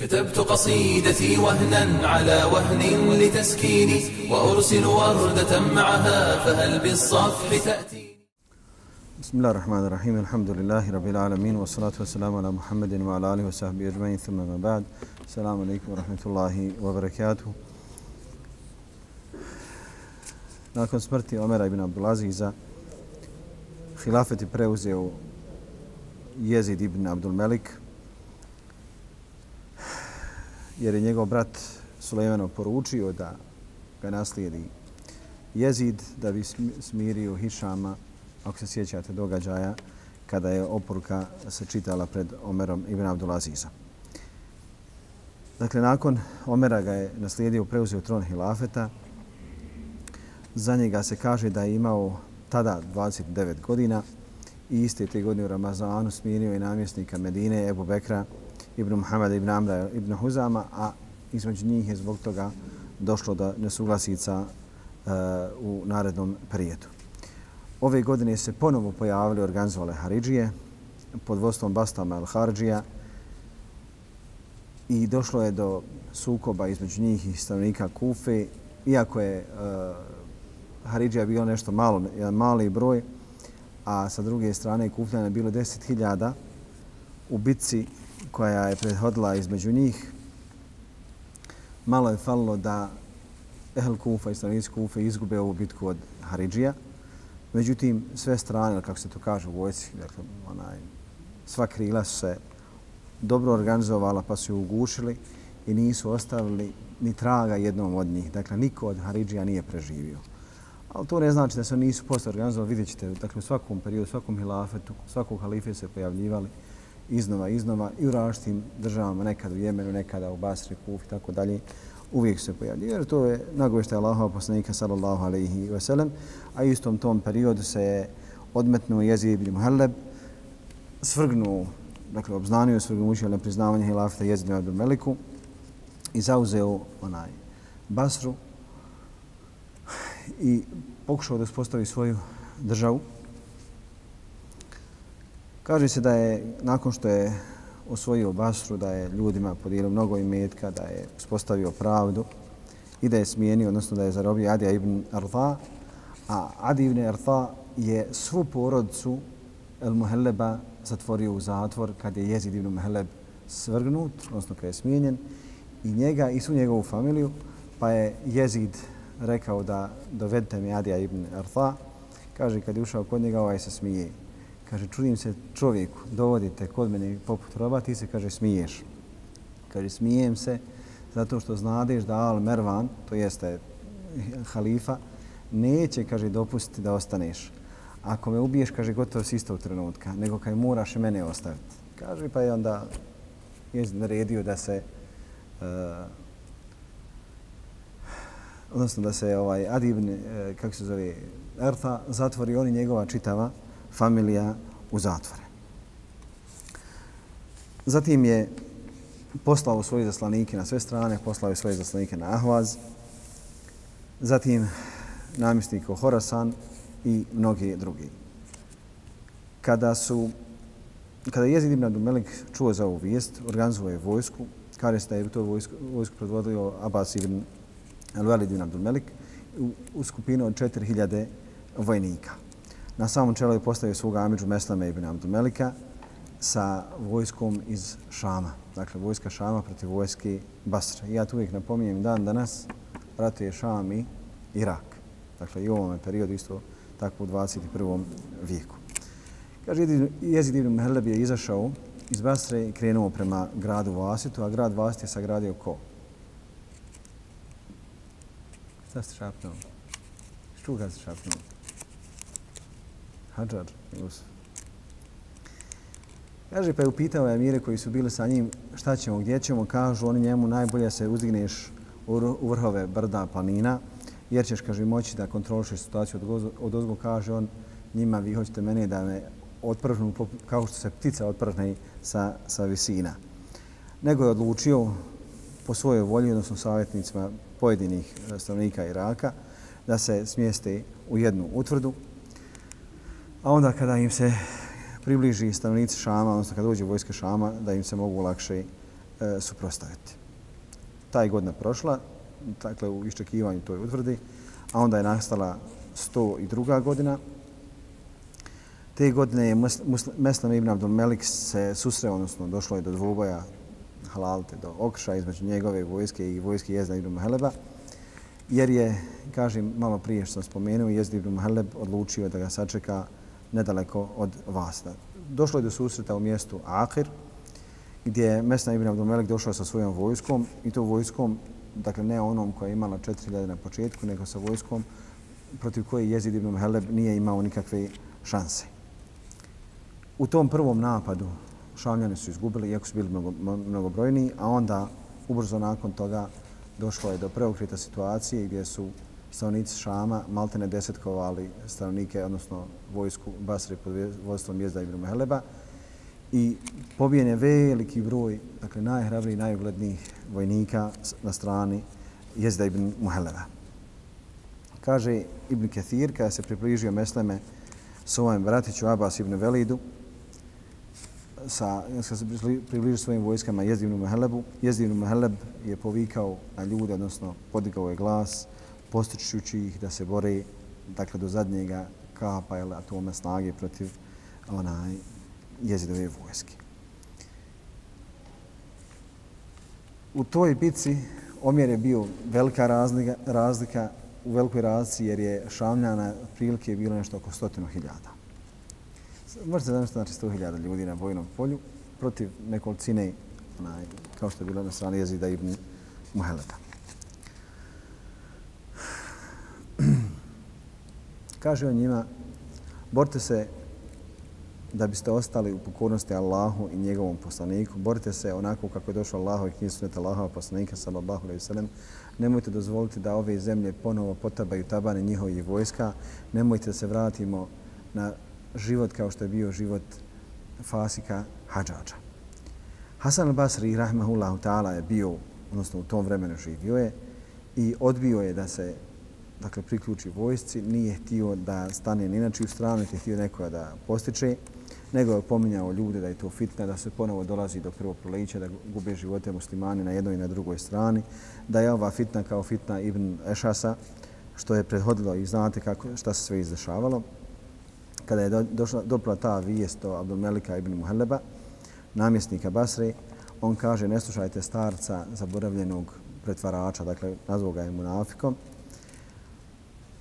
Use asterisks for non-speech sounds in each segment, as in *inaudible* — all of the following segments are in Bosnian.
كتبت قصيدتي وهنا على وهن لتسكيني وأرسل وردة معها فهل بالصفح تأتي بسم الله الرحمن الرحيم الحمد لله رب العالمين والصلاة والسلام على محمد وعلى آله وصحبه أجمعين ثم ما بعد. السلام عليكم ورحمة الله وبركاته. Nakon smrti Omera ibn Abdulaziza, hilafet je preuzeo Jezid ibn Abdul Melik, jer je njegov brat Sulejmano poručio da ga naslijedi Jezid da bi smirio Hišama, ako se sjećate događaja, kada je oporuka se čitala pred Omerom ibn Abdulaziza. Dakle, nakon Omera ga je naslijedio, preuzeo tron hilafeta. Za njega se kaže da je imao tada 29 godina i iste te godine u Ramazanu smirio i namjesnika Medine, Ebu Bekra, Ibn Muhammeda ibn Amra ibn Huzama, a između njih je zbog toga došlo do nesuglasica uh, u narednom periodu. Ove godine se ponovo pojavili organizovale Haridžije pod vodstvom Bastama al-Haridžija i došlo je do sukoba između njih i stanovnika Kufe. Iako je uh, Haridžija bio nešto malo, jedan mali broj, a sa druge strane Kufljana je bilo 10.000 u bitci koja je prethodila između njih, malo je falilo da Ehl Kufa i stanovnici Kufa izgube ovu bitku od Haridžija. Međutim, sve strane, kako se to kaže u vojci, dakle, onaj, sva krila su se dobro organizovala pa su ju ugušili i nisu ostavili ni traga jednom od njih. Dakle, niko od Haridžija nije preživio. Ali to ne znači da se nisu posto organizovali. Vidjet ćete, dakle, u svakom periodu, u svakom hilafetu, svakog halife se pojavljivali iznova, iznova i u različitim državama, nekada u Jemenu, nekada u Basri, Kufi i tako dalje, uvijek se pojavljuje. Jer to je nagovešta Allahova poslanika sallallahu alaihi wa sallam, a istom tom periodu se je odmetnuo Jezid ibn Muhalleb, svrgnuo, dakle, obznanio svrgnućio na priznavanje hilafeta Jezid ibn Meliku i zauzeo onaj Basru i pokušao da uspostavi svoju državu Kaže se da je nakon što je osvojio Basru, da je ljudima podijelio mnogo imetka, da je uspostavio pravdu i da je smijenio, odnosno da je zarobio Adija ibn Arta, a Adi ibn Arta je svu porodcu El Muhelleba zatvorio u zatvor kad je Jezid ibn Muhelleb svrgnut, odnosno kad je smijenjen, i njega i svu njegovu familiju, pa je Jezid rekao da dovedite mi Adija ibn Arta, kaže kad je ušao kod njega, ovaj se smije. Kaže, čudim se čovjeku, dovodite kod mene poput roba, ti se, kaže, smiješ. Kaže, smijem se zato što znadeš da Al Mervan, to jeste halifa, neće, kaže, dopustiti da ostaneš. Ako me ubiješ, kaže, gotovo si istog trenutka, nego kaj moraš mene ostaviti. Kaže, pa je onda je naredio da se uh, odnosno da se ovaj Adibn, uh, kako se zove, Erta, zatvori oni njegova čitava familija u zatvore. Zatim je poslao svoje zaslanike na sve strane, poslao je svoje zaslanike na Ahvaz, zatim namjestnik u Horasan i mnogi drugi. Kada su kada je Jezid ibn Abdumelik čuo za ovu vijest, organizovao je vojsku, kaže se da je to vojsku, vojsku predvodio Abbas ibn Al-Walid ibn Abdumelik u, u skupinu od 4000 vojnika. Na samom čelu je postavio svoga Amidžu Meslame ibn Abdumelika sa vojskom iz Šama. Dakle, vojska Šama protiv vojske Basra. I ja tu uvijek napominjem dan danas ratuje Šam i Irak. Dakle, i u ovom periodu isto tako u 21. vijeku. Kaže, Jezid ibn Mehleb je izašao iz Basre i krenuo prema gradu Vasitu, a grad Vasit je sagradio ko? Šta ste šapnuo? Što ga ste šapnuo? Hadžar Jusuf. Kaže, pa je upitao Emire koji su bili sa njim šta ćemo, gdje ćemo, kažu oni njemu najbolje se uzdigneš u vrhove brda planina, jer ćeš, kaže, moći da kontrolišeš situaciju od ozgo, kaže on njima, vi hoćete mene da me otpržnu, kao što se ptica otpržne sa, sa visina. Nego je odlučio po svojoj volji, odnosno savjetnicima pojedinih e, stanovnika Iraka, da se smijeste u jednu utvrdu, A onda kada im se približi stanovnici Šama, odnosno kada dođe vojska Šama, da im se mogu lakše e, suprostaviti. Taj godina prošla, dakle u iščekivanju toj utvrdi, a onda je nastala 102. godina. Te godine je Meslam ibn Abdul Melik se susreo, odnosno došlo je do dvoboja halalte, do okrša između njegove vojske i vojske Jezda ibn Maheleba, jer je, kažem malo prije što sam spomenuo, Jezda ibn Maheleb odlučio da ga sačeka nedaleko od vas. Došlo je do susreta u mjestu Akir, gdje je Mesna ibn Abdomelek došao sa svojom vojskom i to vojskom, dakle ne onom koja je imala 4000 na početku, nego sa vojskom protiv koje Jezid ibn Heleb nije imao nikakve šanse. U tom prvom napadu Šamljani su izgubili, iako su bili mnogo, mnogobrojni, a onda ubrzo nakon toga došlo je do preokrita situacije gdje su stanovnici Šama maltene desetkovali stanovnike, odnosno vojsku Basre pod vojstvom Jezda ibn Heleba i pobijen je veliki broj, dakle najhrabriji, najuglednijih vojnika na strani Jezda ibn Muheleva. Kaže Ibn Kathir, kada se približio Mesleme svojem bratiću Abbas ibn Velidu, sa, kada se približio svojim vojskama Jezdi ibn Muhelebu, Jezdi ibn Muheleb je povikao na ljude, odnosno podigao je glas, postičući ih da se bore dakle, do zadnjega kapa ili atome snage protiv onaj jezidove vojske. U toj bitci omjer je bio velika razlika, razlika u velikoj razlici jer je Šamljana prilike bilo nešto oko stotinu hiljada. Možete zamisliti znači sto hiljada ljudi na vojnom polju protiv nekolicine onaj, kao što je bilo na strani jezida ibn Muheleta. Kaže on njima, borite se da biste ostali u pokornosti Allahu i njegovom poslaniku. Borite se onako kako je došlo Allahu i knjizu suneta Allahova poslanika, sallallahu alaihi sallam. Nemojte dozvoliti da ove zemlje ponovo potabaju tabane njihovih vojska. Nemojte da se vratimo na život kao što je bio život Fasika Hadžađa. Hasan al-Basri, rahmahullahu ta'ala, je bio, odnosno u tom vremenu živio je i odbio je da se dakle, priključi vojsci, nije htio da stane ni na čiju stranu, nije htio nekoga da postiče nego je pominjao ljude da je to fitna, da se ponovo dolazi do prvog proleća, da gube živote muslimani na jednoj i na drugoj strani, da je ova fitna kao fitna Ibn Ešasa, što je prethodilo i znate kako, šta se sve izdešavalo. Kada je došla, dopla ta vijest o Abdulmelika ibn Muhelleba, namjesnika Basre, on kaže ne slušajte starca zaboravljenog pretvarača, dakle nazvao ga je munafikom.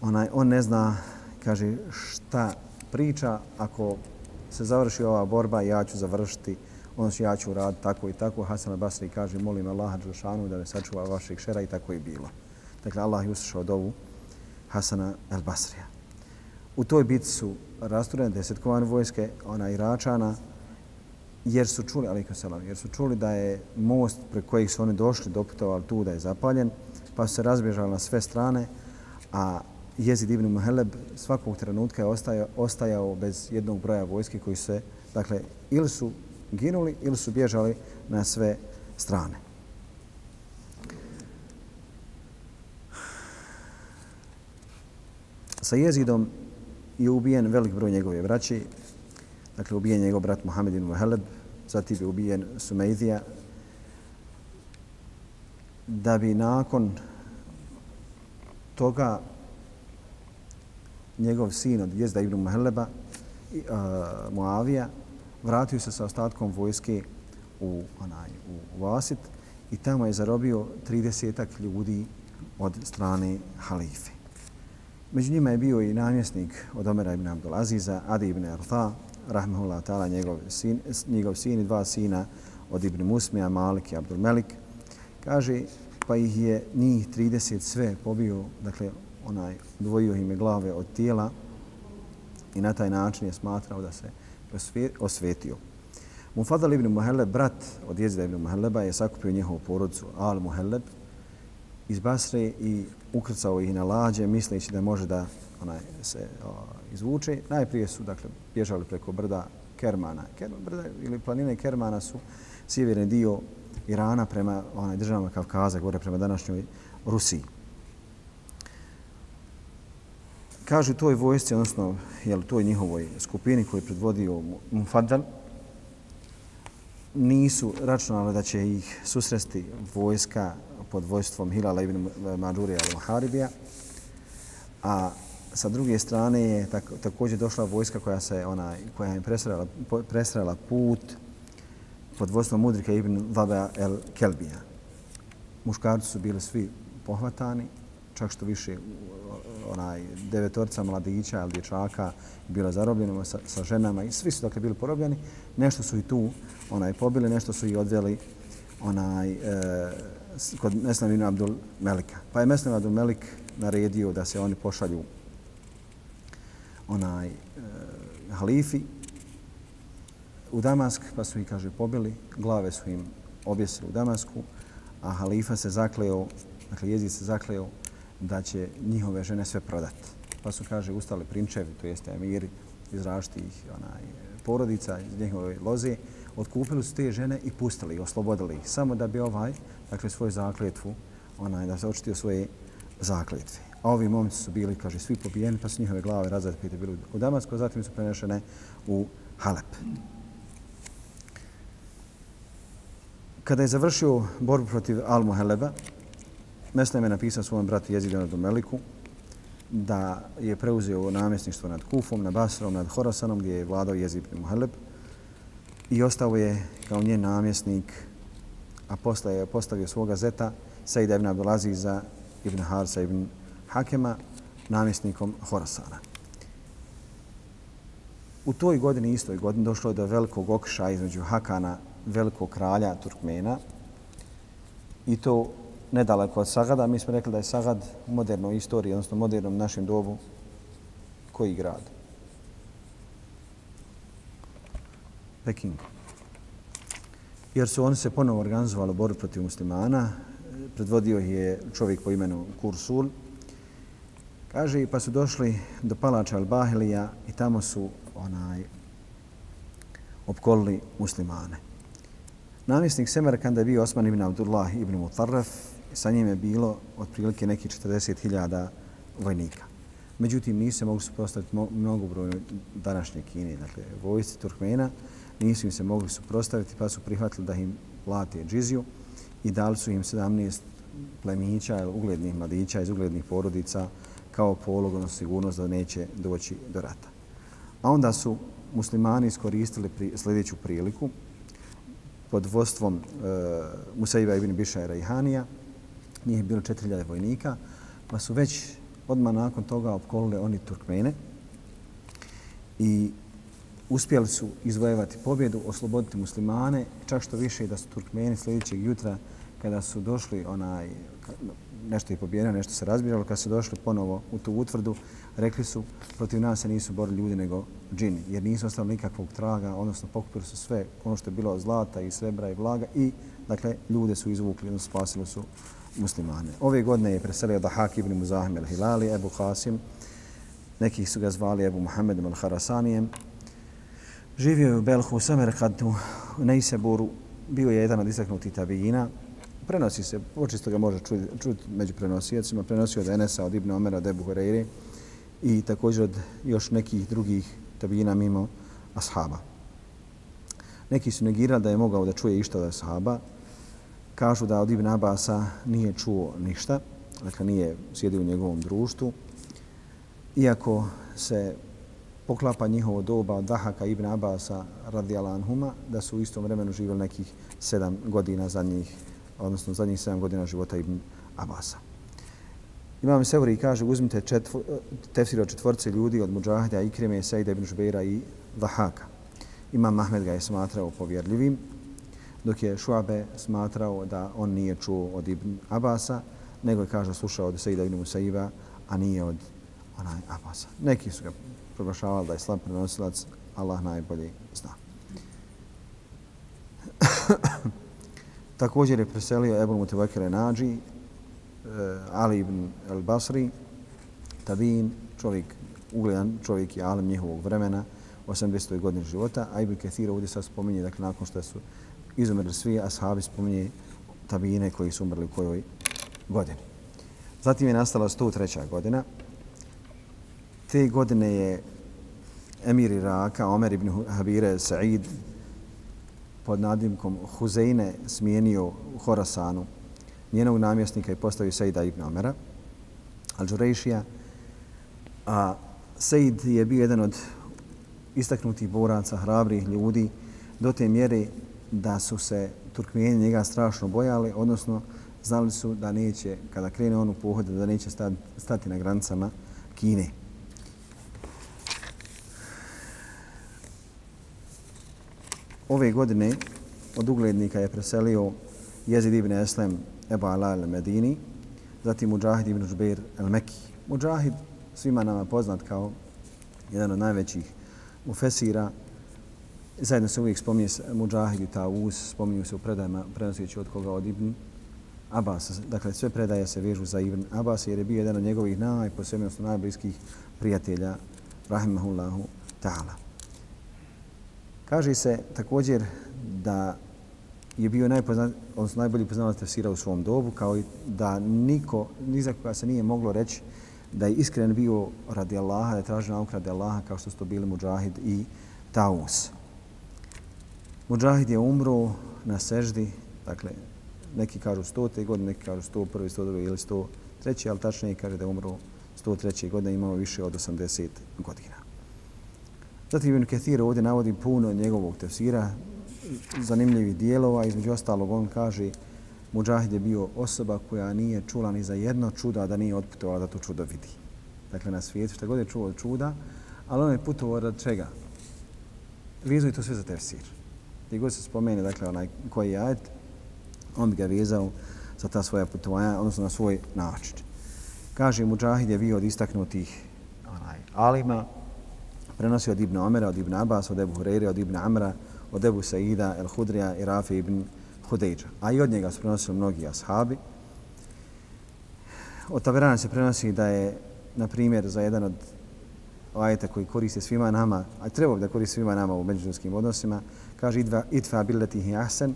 Onaj, on ne zna, kaže, šta priča ako se završi ova borba, ja ću završiti, odnosno ja ću raditi tako i tako. Hasan al-Basri kaže, molim Allaha Đelšanu da me sačuva vaših šera i tako je bilo. Dakle, Allah je uslišao dovu Hasana al-Basrija. U toj bitci su rasturene desetkovane vojske, ona Iračana, jer su čuli, alaikum salam, jer su čuli da je most pre kojih su oni došli, doputovali tu da je zapaljen, pa su se razbježali na sve strane, a Jezid ibn Muheleb svakog trenutka je ostajao, ostajao bez jednog broja vojske koji se, dakle, ili su ginuli ili su bježali na sve strane. Sa Jezidom je ubijen velik broj njegove braći, dakle ubijen njegov brat Muhammed ibn Muheleb, zatim je ubijen Sumeidija, da bi nakon toga njegov sin od Jezda ibn Muhelleba, uh, Muavija, vratio se sa ostatkom vojske u, onaj, u Vasit i tamo je zarobio 30 ljudi od strane halife. Među njima je bio i namjesnik od Omera ibn Abdul Aziza, Adi ibn Arta, rahmehullah ta'ala, njegov sin, njegov sin i dva sina od Ibn Musmija, Malik i Abdul Melik. Kaže, pa ih je njih 30 sve pobio, dakle, onaj odvojio je glave od tijela i na taj način je smatrao da se osvetio. Mufadal ibn Muhelleb, brat od jezida ibn Muhelleba, je sakupio njihovu porodcu Al Muhelleb iz Basre i ukrcao ih na lađe misleći da može da onaj, se o, izvuče. Najprije su dakle, bježali preko brda Kermana. Kerman, brda ili planine Kermana su sjeverni dio Irana prema onaj, državama Kavkaza, gore prema današnjoj Rusiji. Kažu toj vojsci, odnosno jel, toj njihovoj skupini koju je predvodio Mufadal, nisu računali da će ih susresti vojska pod vojstvom Hilala ibn Mađurija al-Maharibija, a sa druge strane je također došla vojska koja se ona koja je presrela, presrela put pod vodstvom mudrika ibn Vaba el Kelbija. Muškarci su bili svi pohvatani, čak što više onaj devetorca mladića ili dječaka bilo zarobljeno sa, sa ženama i svi su dakle bili porobljeni. Nešto su i tu onaj pobili, nešto su i odveli onaj e, kod Meslam Abdul Melika. Pa je Meslam Abdul Melik naredio da se oni pošalju onaj e, halifi u Damask, pa su ih, kaže, pobili, glave su im objesili u Damasku, a halifa se zakleo, dakle jezid se zakleo da će njihove žene sve prodati. Pa su, kaže, ustali prinčevi, to jeste emiri iz različitih onaj, porodica, iz njihove loze, otkupili su te žene i pustili oslobodili ih, samo da bi ovaj, dakle, svoju zakljetvu, onaj, da se očitio svoje zakljetve. A ovi momci su bili, kaže, svi pobijeni, pa su njihove glave razapite bili u Damasku, zatim su prenešene u Halep. Kada je završio borbu protiv Al-Muheleba, Meslem je napisao svom bratu Jezidanu Meliku da je preuzeo namjesništvo nad Kufom, nad Basrom, nad Horasanom gdje je vladao Jezid ibn Muhaleb i ostao je kao njen namjesnik, a posle je postavio svoga zeta Sejda ibn Abdelaziza ibn Harsa ibn Hakema namjesnikom Horasana. U toj godini, istoj godini, došlo je do velikog okša između Hakana, velikog kralja Turkmena, i to nedaleko od Sagada. Mi smo rekli da je Sagad u modernoj istoriji, odnosno modernom našem dobu, koji grad? Peking. Jer su oni se ponovo organizovali borbu protiv muslimana. Predvodio je čovjek po imenu Kursul. Kaže, pa su došli do palača Al-Bahilija i tamo su onaj opkolili muslimane. Namjesnik Semerkanda je bio Osman ibn Abdullah ibn Mutarraf sa njim je bilo otprilike neki 40.000 vojnika. Međutim, nisu se mogli suprostaviti mnogo broju današnje Kine, dakle, vojci Turkmena, nisu im se mogli suprostaviti, pa su prihvatili da im plate džiziju i dali su im 17 plemića, uglednih mladića iz uglednih porodica kao polog, odnosno sigurnost da neće doći do rata. A onda su muslimani iskoristili pri, sljedeću priliku pod vodstvom e, Musaiba ibn Bišajra i Hanija, njih je bilo 4000 vojnika, pa su već odmah nakon toga opkolili oni Turkmene i uspjeli su izvojevati pobjedu, osloboditi muslimane, čak što više da su Turkmeni sljedećeg jutra kada su došli onaj nešto je pobjedeno, nešto se razbiralo, kad su došli ponovo u tu utvrdu, rekli su protiv nas se nisu borili ljudi nego džini, jer nisu ostali nikakvog traga, odnosno pokupili su sve ono što je bilo zlata i srebra i vlaga i dakle ljude su izvukli, odnosno spasili su muslimane. Ove godine je preselio Dahak ibn Muzahim al-Hilali, Ebu Qasim, neki su ga zvali Ebu Muhammedom al-Harasanijem. Živio je u Belhu, u Samerkadu, u Neiseburu, bio je jedan od istaknutih tabijina. Prenosi se, očisto ga može čuti čuti među prenosijacima, prenosio od Enesa, od Ibn Omera, od Ebu Hureyre i također od još nekih drugih tabijina mimo ashaba. Neki su negirali da je mogao da čuje išta od ashaba, kažu da od Ibn Abasa nije čuo ništa, dakle nije sjedio u njegovom društvu, iako se poklapa njihovo doba od Dahaka Ibn Abasa radijala Anhuma, da su u istom vremenu živjeli nekih sedam godina zadnjih, odnosno zadnjih sedam godina života Ibn Abasa. Imam Seuri kaže, uzmite četvr, tefsir od četvorce ljudi od Mujahida, Ikrime, Sejda ibn Žubeira i Dahaka. Imam Mahmed ga je smatrao povjerljivim, dok je Šuabe smatrao da on nije čuo od Ibn Abasa, nego je, kaže, slušao od Sejda ibn Musaiba, a nije od onaj Abasa. Neki su ga proglašavali da je slab prenosilac, Allah najbolje zna. *coughs* Također je preselio Ebu Mutevekele Nađi, e, Ali ibn El Basri, Tabin, čovjek, ugledan čovjek je alim njihovog vremena, 80. godini života, a Ibn Kathir ovdje sad spominje, dakle, nakon što su izumrli svi ashabi spominje tabine koji su umrli u kojoj godini. Zatim je nastala 103. godina. Te godine je emir Iraka, Omer ibn Habire Sa'id, pod nadimkom Huzeine smijenio u Horasanu njenog namjesnika i postavio Sejda ibn Omera, Al-đurejšija. A Sejd je bio jedan od istaknutih boraca, hrabrih ljudi, do te mjere da su se Turkmeni njega strašno bojali, odnosno znali su da neće, kada krene on u pohod, da neće stati na granicama Kine. Ove godine od uglednika je preselio Jezid ibn Eslem Eba Ala al-Medini, zatim Mujahid ibn Žbeir al-Meki. Mujahid svima nama poznat kao jedan od najvećih mufesira. Zajedno se uvijek spominje Mujahid i Taus, spominju se u predajama prenosujući od koga od Ibn Abbas. Dakle, sve predaje se vežu za Ibn Abbas jer je bio jedan od njegovih najposebnosti najbliskih prijatelja, rahimahullahu ta'ala. Kaže se također da je bio najpoznat, odnosno najbolji poznavac tefsira u svom dobu, kao i da niko, ni za koga se nije moglo reći da je iskren bio radi Allaha, da je tražio nauk radi Allaha, kao što su to bili Mujahid i Taus. Mujahid je umro na seždi, dakle, neki kažu 100. godine, neki kažu 101. 102. ili 103. ali tačnije kaže da je umro 103. godine, imao više od 80 godina. Zatim Ibn Kathir ovdje navodi puno njegovog tefsira, zanimljivih dijelova. Između ostalog on kaže Mujahid je bio osoba koja nije čula ni za jedno čuda da nije otputovala da to čudo vidi. Dakle, na svijetu što god je čuo od čuda, ali on je putovao od čega? Vezuje to sve za tefsir. Gdje god se spomeni, dakle, onaj koji je ajet, on bi ga vezao za ta svoja putovanja, odnosno na svoj način. Kaže, Mujahid je bio od istaknutih onaj, alima, prenosio od Ibn Omera, od Ibn Abbas, od Ebu Hureyre, od Ibn Amra, od Ebu Saida, El Hudrija i Rafi ibn Hudejđa. A i od njega su prenosili mnogi ashabi. Od Taberana se prenosi da je, na primjer, za jedan od ajeta koji koriste svima nama, a treba da koriste svima nama u međunarodnim odnosima, kaže itfa billeti ahsen,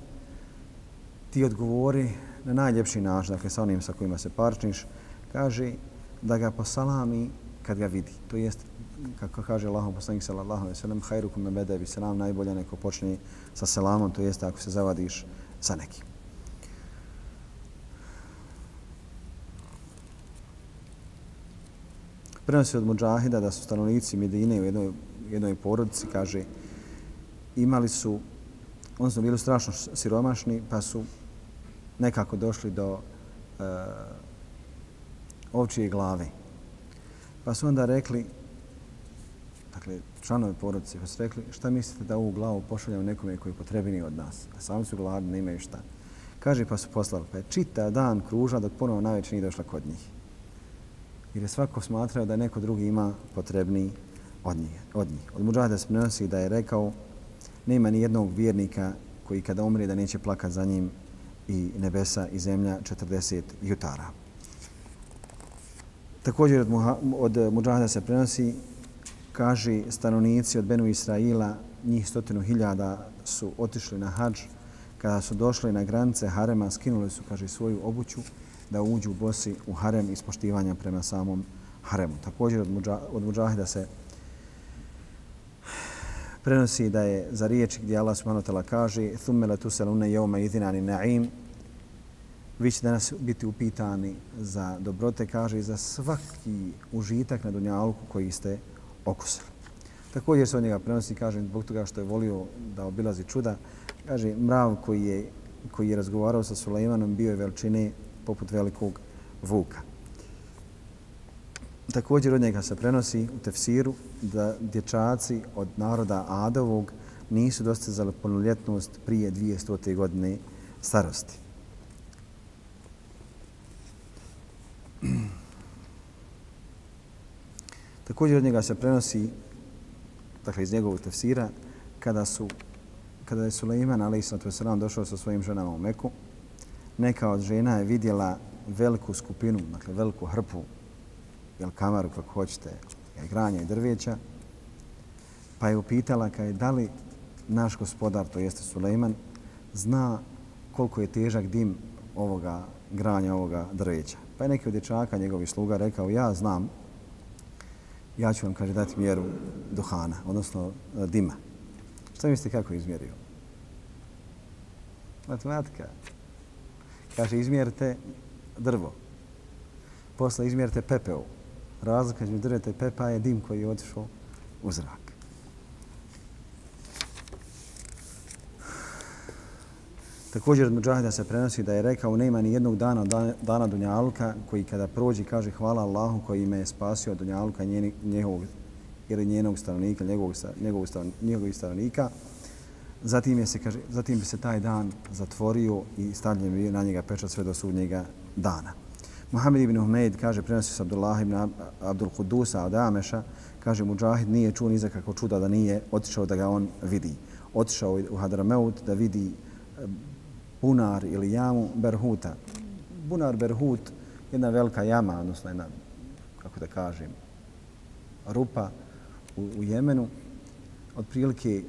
ti odgovori na najljepši način, dakle sa onim sa kojima se parčniš, kaže da ga posalami kad ga vidi. To jest kako kaže Allah poslanik sallallahu alejhi ve sellem khairukum man bada bi salam najbolje neko počne sa selamom to jest ako se zavadiš sa nekim Prenosi od Mujahida da su stanovnici Medine u jednoj, jednoj porodici, kaže, imali su, odnosno bili strašno siromašni, pa su nekako došli do e, ovčije glave. Pa su onda rekli, dakle, članovi porodice, pa su rekli, šta mislite da ovu glavu pošaljamo nekome koji je potrebni od nas? A sami su gladni, ne imaju šta. Kaže, pa su poslali, pa je čita dan kruža dok ponovo najveće nije došla kod njih. Jer je svako smatrao da neko drugi ima potrebni od njih. Od, njih. od muđahada se prenosi da je rekao, nema ni jednog vjernika koji kada umri da neće plakat za njim i nebesa i zemlja 40 jutara. Također od, od muđahada se prenosi kaže stanovnici od Benu Israila, njih stotinu hiljada su otišli na hađ. Kada su došli na granice harema, skinuli su, kaže, svoju obuću da uđu u bosi u harem iz poštivanja prema samom haremu. Također od, muđa, od muđahida se prenosi da je za riječ gdje Allah subhanahu wa ta'ala kaže ثُمَّ لَتُسَلُونَ يَوْمَ إِذِنَانِ نَعِيمِ Vi ćete danas biti upitani za dobrote, kaže, za svaki užitak na dunjalku koji ste okusili. Također se od njega prenosi, kažem, zbog toga što je volio da obilazi čuda, kaže, mrav koji je, koji je razgovarao sa Sulejmanom bio je veličine poput velikog vuka. Također od njega se prenosi u tefsiru da dječaci od naroda Adovog nisu dostizali punoljetnost prije 200. godine starosti. Također od njega se prenosi, dakle iz njegovog tefsira, kada su kada je Suleiman alejhiselatu vesselam došao sa svojim ženama u Meku, neka od žena je vidjela veliku skupinu, dakle veliku hrpu, jel kamaru kako hoćete, granja i drveća, pa je upitala kaj da li naš gospodar, to jeste Sulejman, zna koliko je težak dim ovoga granja, ovoga drveća. Pa je neki od dječaka, njegovi sluga, rekao, ja znam ja ću vam, kaže, dati mjeru duhana, odnosno e, dima. Šta mislite kako je izmjerio? Matematika. Kaže, izmjerite drvo. Posle izmjerite pepeo. Razlika između drveta i pepa je dim koji je otišao u zrak. Također od Mujahida se prenosi da je rekao nema ni jednog dana dana Dunjaluka koji kada prođe kaže hvala Allahu koji me je spasio od Dunjaluka njegovog ili njenog stanovnika, njegovog, njegovog, njegovog stanovnika. Zatim, je se, kaže, zatim bi se taj dan zatvorio i stavljen bi na njega pečat sve do sudnjega dana. Muhammed ibn Humeid kaže, prenosi se Abdullah ibn Abdul Kudusa od Ameša, kaže, Mujahid nije čuo ni za kako čuda da nije otišao da ga on vidi. Otišao u Hadrameut da vidi e, bunar ili jamu Berhuta. Bunar Berhut jedna velika jama, odnosno jedna, kako da kažem, rupa u, u Jemenu, otprilike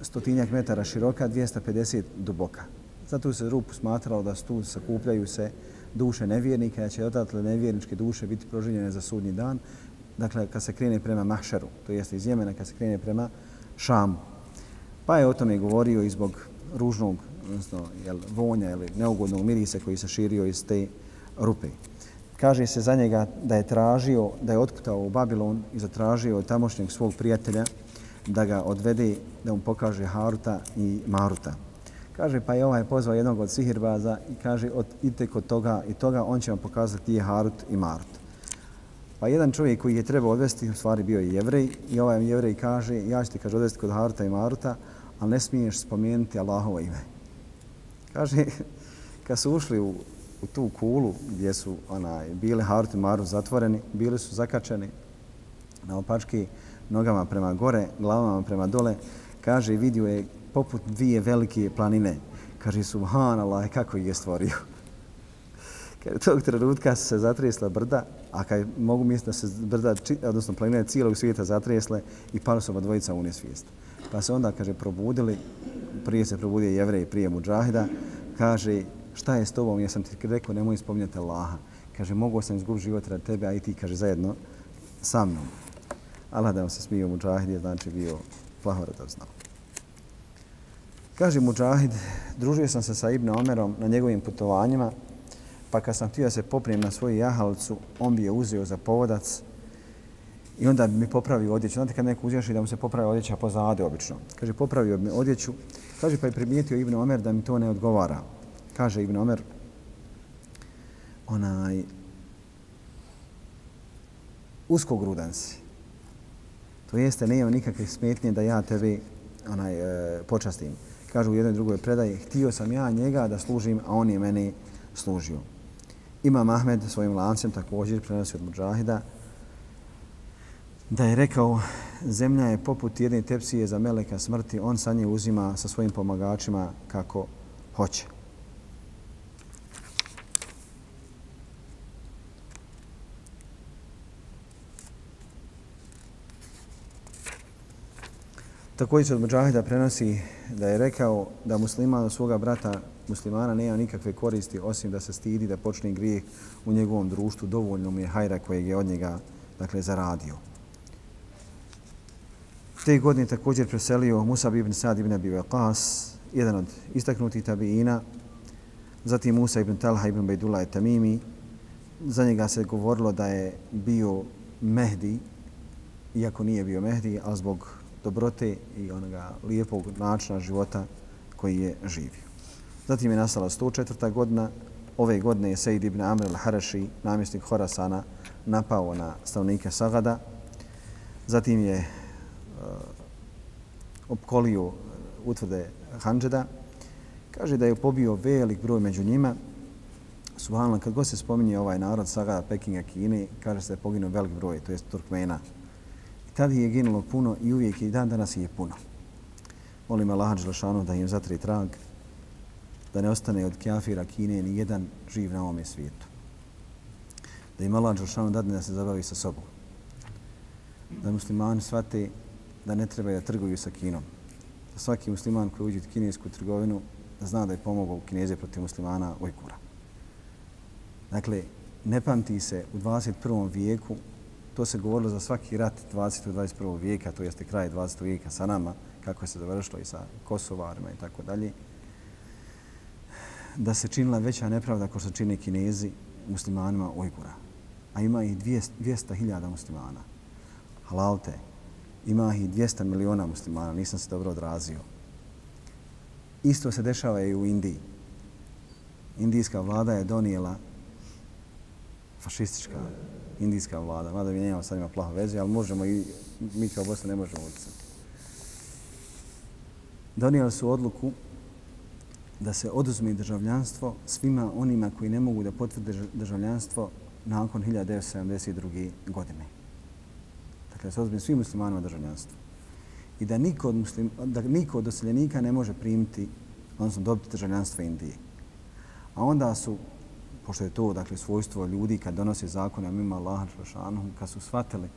stotinjak metara široka, 250 duboka. Zato se rupu smatralo da tu sakupljaju se duše nevjernika, da će odatle nevjerničke duše biti proživljene za sudnji dan. Dakle, kad se krene prema Mahšaru, to jeste iz Jemena, kad se krene prema Šamu. Pa je o tome govorio i zbog ružnog odnosno jel, vonja ili neugodnog mirisa koji se širio iz te rupe. Kaže se za njega da je tražio, da je otputao u Babilon i zatražio od tamošnjeg svog prijatelja da ga odvede, da mu pokaže Haruta i Maruta. Kaže, pa je ovaj pozvao jednog od sihirbaza i kaže, od, idite kod toga i toga, on će vam pokazati je Harut i Marut. Pa jedan čovjek koji je trebao odvesti, u stvari bio je jevrej, i ovaj jevrej kaže, ja ću ti kaže, odvesti kod Haruta i Maruta, ali ne smiješ spomenuti Allahovo ime. Kaže, *laughs* kad su ušli u, u tu kulu gdje su onaj, bile Harut i Marut zatvoreni, bili su zakačeni na opački nogama prema gore, glavama prema dole, kaže, vidio je poput dvije velike planine. Kaže, subhanallah, kako ih je stvorio. *laughs* Kada tog trenutka se zatresla brda, a kad mogu misliti da se brda, odnosno planine cijelog svijeta zatresle i pali su oba dvojica u nesvijest. Pa se onda, kaže, probudili, prije se probudio jevrej, prije muđahida, kaže, šta je s tobom, ja sam ti rekao, nemoj spominjati Allaha. Kaže, mogu sam izgubiti život rad tebe, a i ti, kaže, zajedno sa mnom. Allah da vam se smio Mujahid je znači bio plahoradov znao. Kaže Mujahid, družio sam se sa Ibn Omerom na njegovim putovanjima, pa kad sam htio da se poprijem na svoju jahalcu, on bi je uzeo za povodac i onda bi mi popravio odjeću. Znate kad neko uzjaši da mu se popravi odjeća pozade obično. Kaže, popravio bi mi odjeću. Kaže, pa je primijetio Ibn Omer da mi to ne odgovara. Kaže Ibn Omer, onaj, uskogrudan si. To jeste, ne imam nikakve smetnje da ja tebe onaj, e, počastim. Kažu u jednoj drugoj predaji, htio sam ja njega da služim, a on je meni služio. Imam Ahmed svojim lancem također prenosi od Mujahida da je rekao zemlja je poput jedne tepsije za meleka smrti, on sa nje uzima sa svojim pomagačima kako hoće. Također se od Mujahida prenosi da je rekao da musliman od svoga brata muslimana nema nikakve koristi osim da se stidi da počne grijeh u njegovom društvu. Dovoljno mu je hajra kojeg je od njega dakle, zaradio. Te godine također preselio Musa ibn Sad ibn Abi Waqas, jedan od istaknutih tabiina, zatim Musa ibn Talha ibn Bajdullah i Tamimi. Za njega se govorilo da je bio Mehdi, iako nije bio Mehdi, ali zbog dobrote i onoga lijepog načina života koji je živio. Zatim je nastala 104. godina. Ove godine je Sejid ibn Amr al-Haraši, namjesnik Horasana, napao na stanovnike Sagada. Zatim je uh, opkolio utvrde Hanđeda. Kaže da je pobio velik broj među njima. Subhanallah, kad god se spominje ovaj narod Sagada, Pekinga, Kine, kaže se da je poginuo velik broj, to je Turkmena, Tad je ginulo puno i uvijek i dan danas je puno. Molim Allah Đelšanu da im zatri trag, da ne ostane od kjafira Kine ni jedan živ na ovome svijetu. Da im Allah Đelšanu dadne da se zabavi sa sobom. Da muslimani shvate da ne treba da trguju sa Kinom. Da svaki musliman koji uđe u kinesku trgovinu da zna da je pomogao kineze protiv muslimana Ojkura. Dakle, ne pamti se u 21. vijeku To se govorilo za svaki rat 20. i 21. vijeka, to jeste kraj 20. vijeka sa nama, kako je se završilo i sa Kosovarima i tako dalje. da se činila veća nepravda ko što čine kinezi muslimanima Ujgura. A ima ih 200.000 muslimana. Halalte, ima ih 200 miliona muslimana, nisam se dobro odrazio. Isto se dešava i u Indiji. Indijska vlada je donijela fašistička indijska vlada, mada mi nemamo sad ima plaho veze, ali možemo i mi kao Bosna ne možemo utjecati. Donijeli su odluku da se oduzme državljanstvo svima onima koji ne mogu da potvrde državljanstvo nakon 1972. godine. Dakle, se oduzme svim muslimanima državljanstvo. I da niko od, muslim, da niko od doseljenika ne može primiti, odnosno dobiti državljanstvo Indije. A onda su, pošto je to dakle, svojstvo ljudi kad donose zakone, mimo Allaha Đelešanuhu, kad su shvatili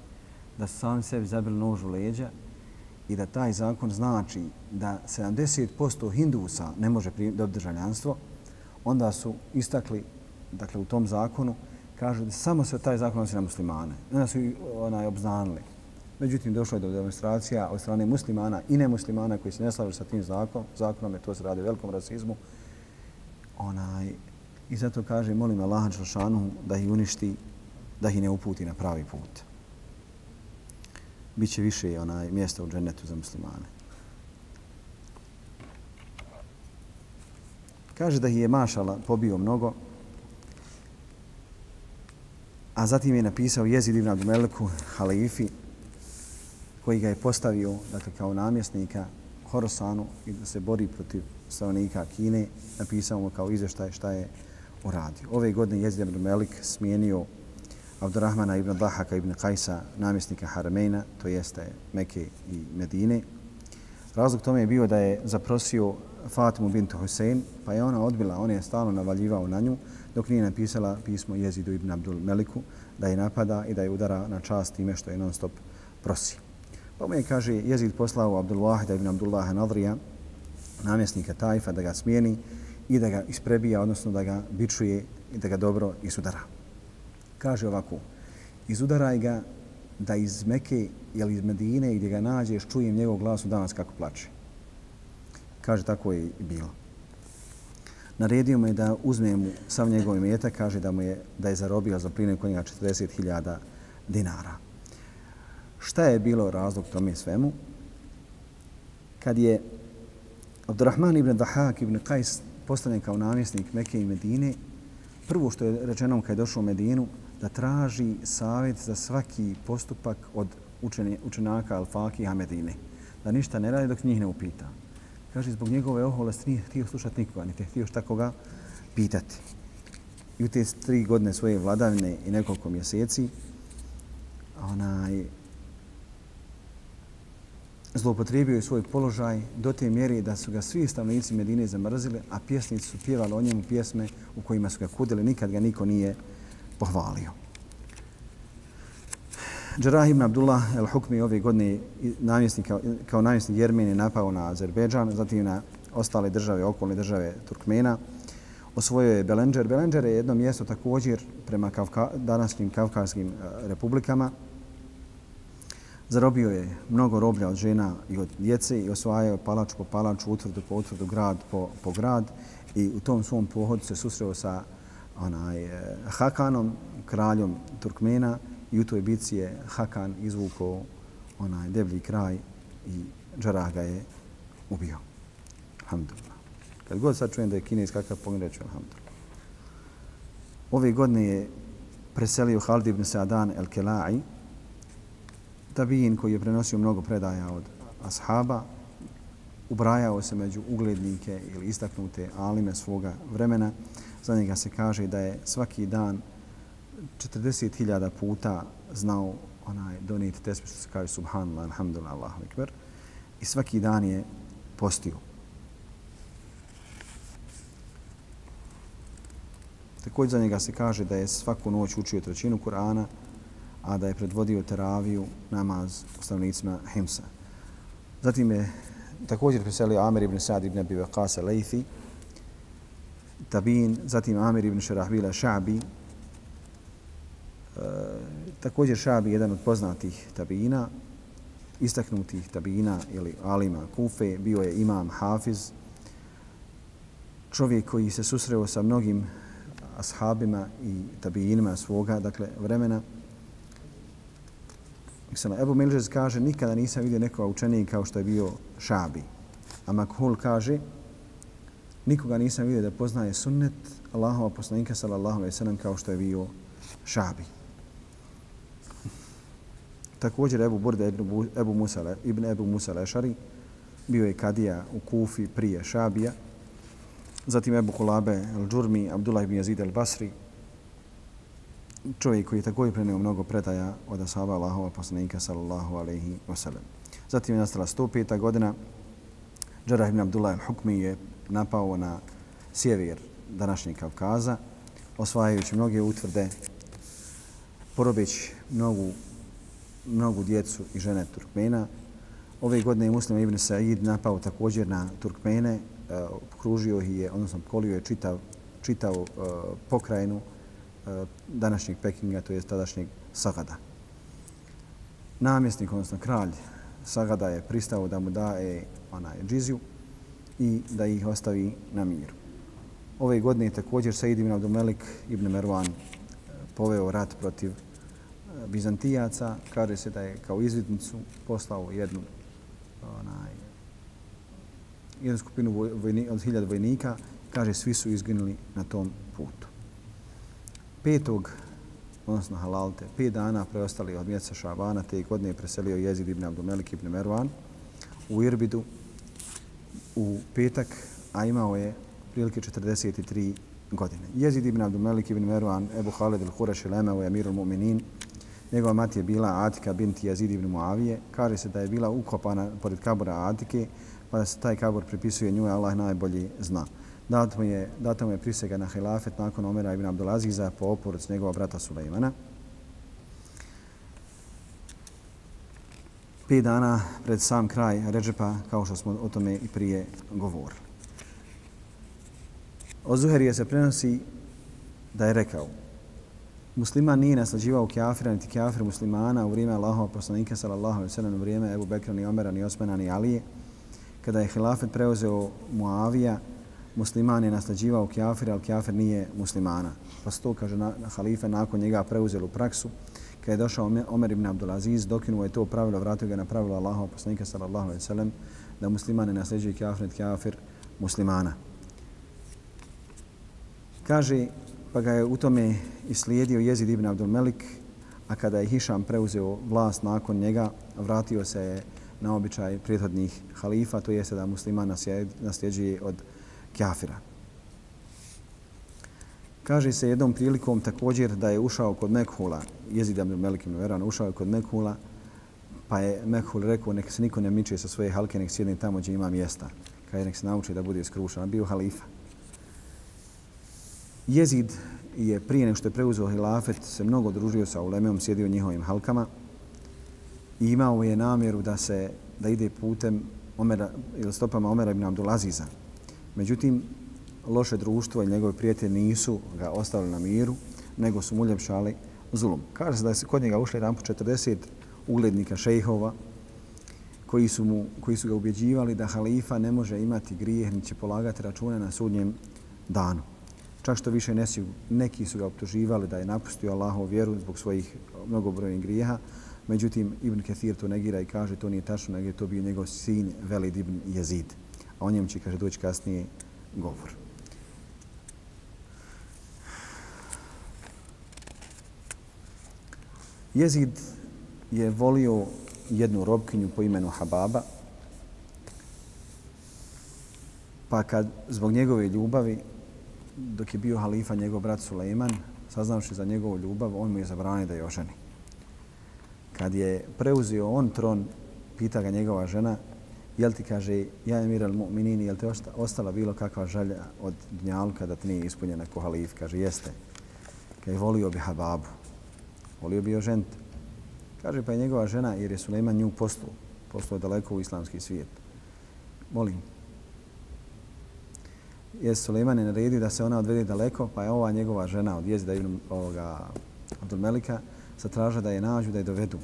da su sami sebi zabili nož u leđa i da taj zakon znači da 70% hindusa ne može dobiti državljanstvo, onda su istakli dakle, u tom zakonu, kažu da samo se taj zakon odnosi na muslimane. Onda su onaj obznanili. Međutim, došlo je do demonstracija od strane muslimana i nemuslimana koji se ne slažu sa tim zakon, zakonom, je to se radi o velikom rasizmu. Onaj, I zato kaže, molim Allaha Đelšanu da ih uništi, da ih ne uputi na pravi put Biće više onaj mjesta u džennetu za muslimane. Kaže da ih je Mašala pobio mnogo, a zatim je napisao Jezid ibn Abdumeliku, halifi, koji ga je postavio dakle, kao namjesnika Horosanu i da se bori protiv stanovnika Kine, napisao mu kao izveštaj šta je uradio. Ove godine Jezid ibn Melik smijenio Abdurrahmana ibn Dahaka ibn Kajsa, namjesnika Haramejna, to jeste Mekke i Medine. Razlog tome je bio da je zaprosio Fatimu bintu Husein, pa je ona odbila, on je stalno navaljivao na nju, dok nije napisala pismo Jezidu ibn Abdul Meliku, da je napada i da je udara na čast time što je non stop prosi. Pa mu je, kaže, Jezid poslao Abdul Wahida ibn Abdullaha Nadrija, namjesnika Tajfa, da ga smijeni i da ga isprebija, odnosno da ga bičuje i da ga dobro isudara kaže ovako, izudaraj ga da iz Meke ili iz Medine gdje ga nađeš, čujem njegov glas u danas kako plače. Kaže, tako je i bilo. Naredio me da uzme mu sav njegov imetak, kaže da mu je, da je zarobio za plinu kod njega 40.000 dinara. Šta je bilo razlog tome svemu? Kad je Abdurrahman ibn Dahak ibn Qajs postavljen kao namjesnik Mekke i Medine, prvo što je rečeno kad je došao u Medinu, da traži savjet za svaki postupak od učenja, učenaka Al-Faki i Medine. Da ništa ne radi dok njih ne upita. Kaže, zbog njegove oholosti nije htio slušati nikoga, niti htio šta koga pitati. I u te tri godine svoje vladavine i nekoliko mjeseci onaj, zloupotrijebio je svoj položaj do te mjere da su ga svi stavnici Medine zamrzili, a pjesnici su pjevali o njemu pjesme u kojima su ga kudili. Nikad ga niko nije pohvalio. Džarah ibn Abdullah el-Hukmi ove godine namjesnik, kao namjesnik Jermenije napao na Azerbejdžan, zatim na ostale države, okolne države Turkmena. Osvojio je Belenđer. Belenđer je jedno mjesto također prema Kavka, današnjim kavkarskim eh, republikama. Zarobio je mnogo roblja od žena i od djece i osvajao palač po palaču, utvrdu po utvrdu, grad po, po grad i u tom svom pohodu se susreo sa onaj, eh, Hakanom, kraljom Turkmena i u toj bici je Hakan izvukao onaj deblji kraj i Džarah ga je ubio. Alhamdulillah. Kad god sad čujem da je kinez kakav pogled, reću Alhamdulillah. Ove godine je preselio Halid ibn Sa'dan el-Kelai, tabijin koji je prenosio mnogo predaja od ashaba, ubrajao se među uglednike ili istaknute alime svoga vremena, za njega se kaže da je svaki dan 40.000 puta znao onaj donijeti tesbih što se kaže subhanallah, alhamdulillah, Allahu ekber i svaki dan je postio. Također za njega se kaže da je svaku noć učio trećinu Kur'ana, a da je predvodio teraviju namaz ustavnicima Himsa. Zatim je također preselio Amir ibn Sa'd ibn Abi Waqas al-Laythi, Tabin, zatim Amir ibn Šarahbila Šabi. E, također Šabi jedan od poznatih tabina, istaknutih tabina ili alima Kufe, bio je imam Hafiz čovjek koji se susreo sa mnogim ashabima i tabinima svoga, dakle, vremena. Ebu Milžez kaže, nikada nisam vidio nekoga učenika kao što je bio Šabi. A Makhul kaže, nikoga nisam vidio da poznaje sunnet Allahova poslanika sallallahu alaihi sallam kao što je bio Šabi. Također Ebu Burda ibn Ebu Musa, ibn Ebu Musa Lešari bio je kadija u Kufi prije Šabija. Zatim Ebu Kulabe al-Džurmi, Abdullah ibn Yazid al-Basri, čovjek koji je također prenio mnogo predaja od ashaba Allahova poslanika sallallahu alaihi wasallam. Zatim je nastala 105. godina. Džarah ibn Abdullah al-Hukmi je napao na sjever današnjeg Kavkaza, osvajajući mnoge utvrde, porobeći mnogu, mnogu djecu i žene Turkmena. Ove godine je Muslim ibn Sa'id napao također na Turkmene, e, okružio ih je, odnosno kolio je čitav, čitav uh, e, pokrajinu E, današnjeg Pekinga, to je tadašnjeg Sagada. Namjesnik, odnosno kralj Sagada je pristao da mu daje onaj džiziju i da ih ostavi na miru. Ove godine je također Said ibn Abdumelik ibn Mervan e, poveo rat protiv e, Bizantijaca. Kaže se da je kao izvidnicu poslao jednu onaj, jednu skupinu vojni, od hiljad vojnika. Kaže, svi su izginuli na tom putu. Petog, odnosno halalte, pet dana preostali od mjeseca Šabana, te godine je preselio Jezid ibn Abdumelik ibn Mervan u Irbidu u petak, a imao je prilike 43 godine. Jezid ibn Abdumelik ibn Mervan, Ebu Haled il-Hureš il-Emeo Emirul Amirul Mu'minin, Njegova mati je bila Atika bint Jezid ibn Muavije. Kaže se da je bila ukopana pored kabura Atike, pa da se taj kabur pripisuje nju, Allah najbolji zna dat mu je, data mu je prisega na hilafet nakon Omera ibn Abdulaziza po oporuc njegova brata Sulejmana. Pet dana pred sam kraj Ređepa, kao što smo o tome i prije govorili. Od Zuherije se prenosi da je rekao musliman nije naslađivao kjafira, niti kjafir muslimana u vrijeme Allahova poslanika sallallahu alaihi sallam u vrijeme Ebu Bekra, ni Omera, ni Osmana, ni Alije. Kada je hilafet preuzeo Muavija, musliman je naslađivao kjafira, ali kjafir nije muslimana. Pa sto, kaže na, na halife, nakon njega preuzeli u praksu. Kada je došao Omer ibn Abdulaziz, dokinuo je to pravilo, vratio ga na pravilo Allahova poslanika sallallahu alaihi sallam da musliman ne naslađuje kjafir, niti kjafir muslimana. Kaže, pa ga je u tome islijedio Jezid ibn Abdul Melik, a kada je Hišam preuzeo vlast nakon njega, vratio se je na običaj prethodnih halifa, to jeste da musliman nasljeđuje od kjafira. Kaže se jednom prilikom također da je ušao kod Mekhula, Jezid ibn Melik ibn Veran, ušao je kod Mekhula, pa je Mekhul rekao nek se niko ne miče sa svoje halke, nek sjedne tamo gdje ima mjesta. Kaže nek se nauči da bude skrušan, bio halifa. Jezid je prije nego što je preuzeo hilafet se mnogo družio sa ulemom, sjedio u njihovim halkama i imao je namjeru da se da ide putem Omera, ili stopama Omera ibn Abdulaziza. Međutim, loše društvo i njegovi prijatelji nisu ga ostavili na miru, nego su mu uljepšali zulum. Kaže se da se kod njega ušli jedan po 40 uglednika šejhova koji su, mu, koji su ga ubjeđivali da halifa ne može imati grijeh ni će polagati račune na sudnjem danu. Čak što više nesi, neki su ga optuživali da je napustio Allahov vjeru zbog svojih mnogobrojnih grijeha. Međutim, Ibn Kathir to negira i kaže to nije tačno, nego je to bio njegov sin Velid Ibn Jezid. A o njemu će, kaže, doći kasnije govor. Jezid je volio jednu robkinju po imenu Hababa, pa kad zbog njegove ljubavi dok je bio halifa njegov brat Sulejman, saznavši za njegovu ljubav, on mu je zabranio da je oženi. Kad je preuzio on tron, pita ga njegova žena, jel ti kaže, ja emir al mu'minini, jel ti ostala bilo kakva želja od dnjalka da ti nije ispunjena ko halif? Kaže, jeste. Kaže, volio bi Hababu. Volio bi ožent. Kaže, pa je njegova žena, jer je Suleiman nju poslu, je daleko u islamski svijet. Molim, je Suleiman je naredio da se ona odvede daleko, pa je ova njegova žena od jezida Ibn ovoga Abdul Melika zatražila da je nađu, da je dovedu.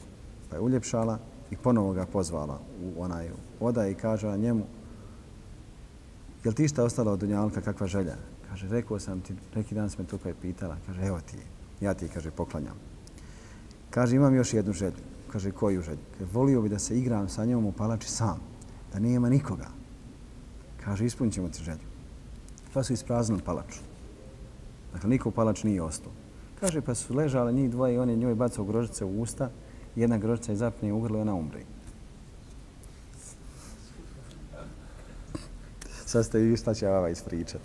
Pa je uljepšala i ponovo ga pozvala u onaj oda i kaže na njemu jel ti šta ostala od Dunjalka, kakva želja? Kaže, rekao sam ti, neki dan sam me to pa je pitala. Kaže, evo ti. Ja ti, kaže, poklanjam. Kaže, imam još jednu želju. Kaže, koju želju? Kaže, volio bi da se igram sa njom u palači sam. Da nema nikoga. Kaže, ispunit ćemo ti želju. Pa su ispraznili palaču. Dakle, niko u palač nije ostao. Kaže, pa su ležali njih dvoje i on je njoj bacao grožice u usta. Jedna grožica je zapne u grlo i ona umri. Sad ste vi šta će vama ispričati.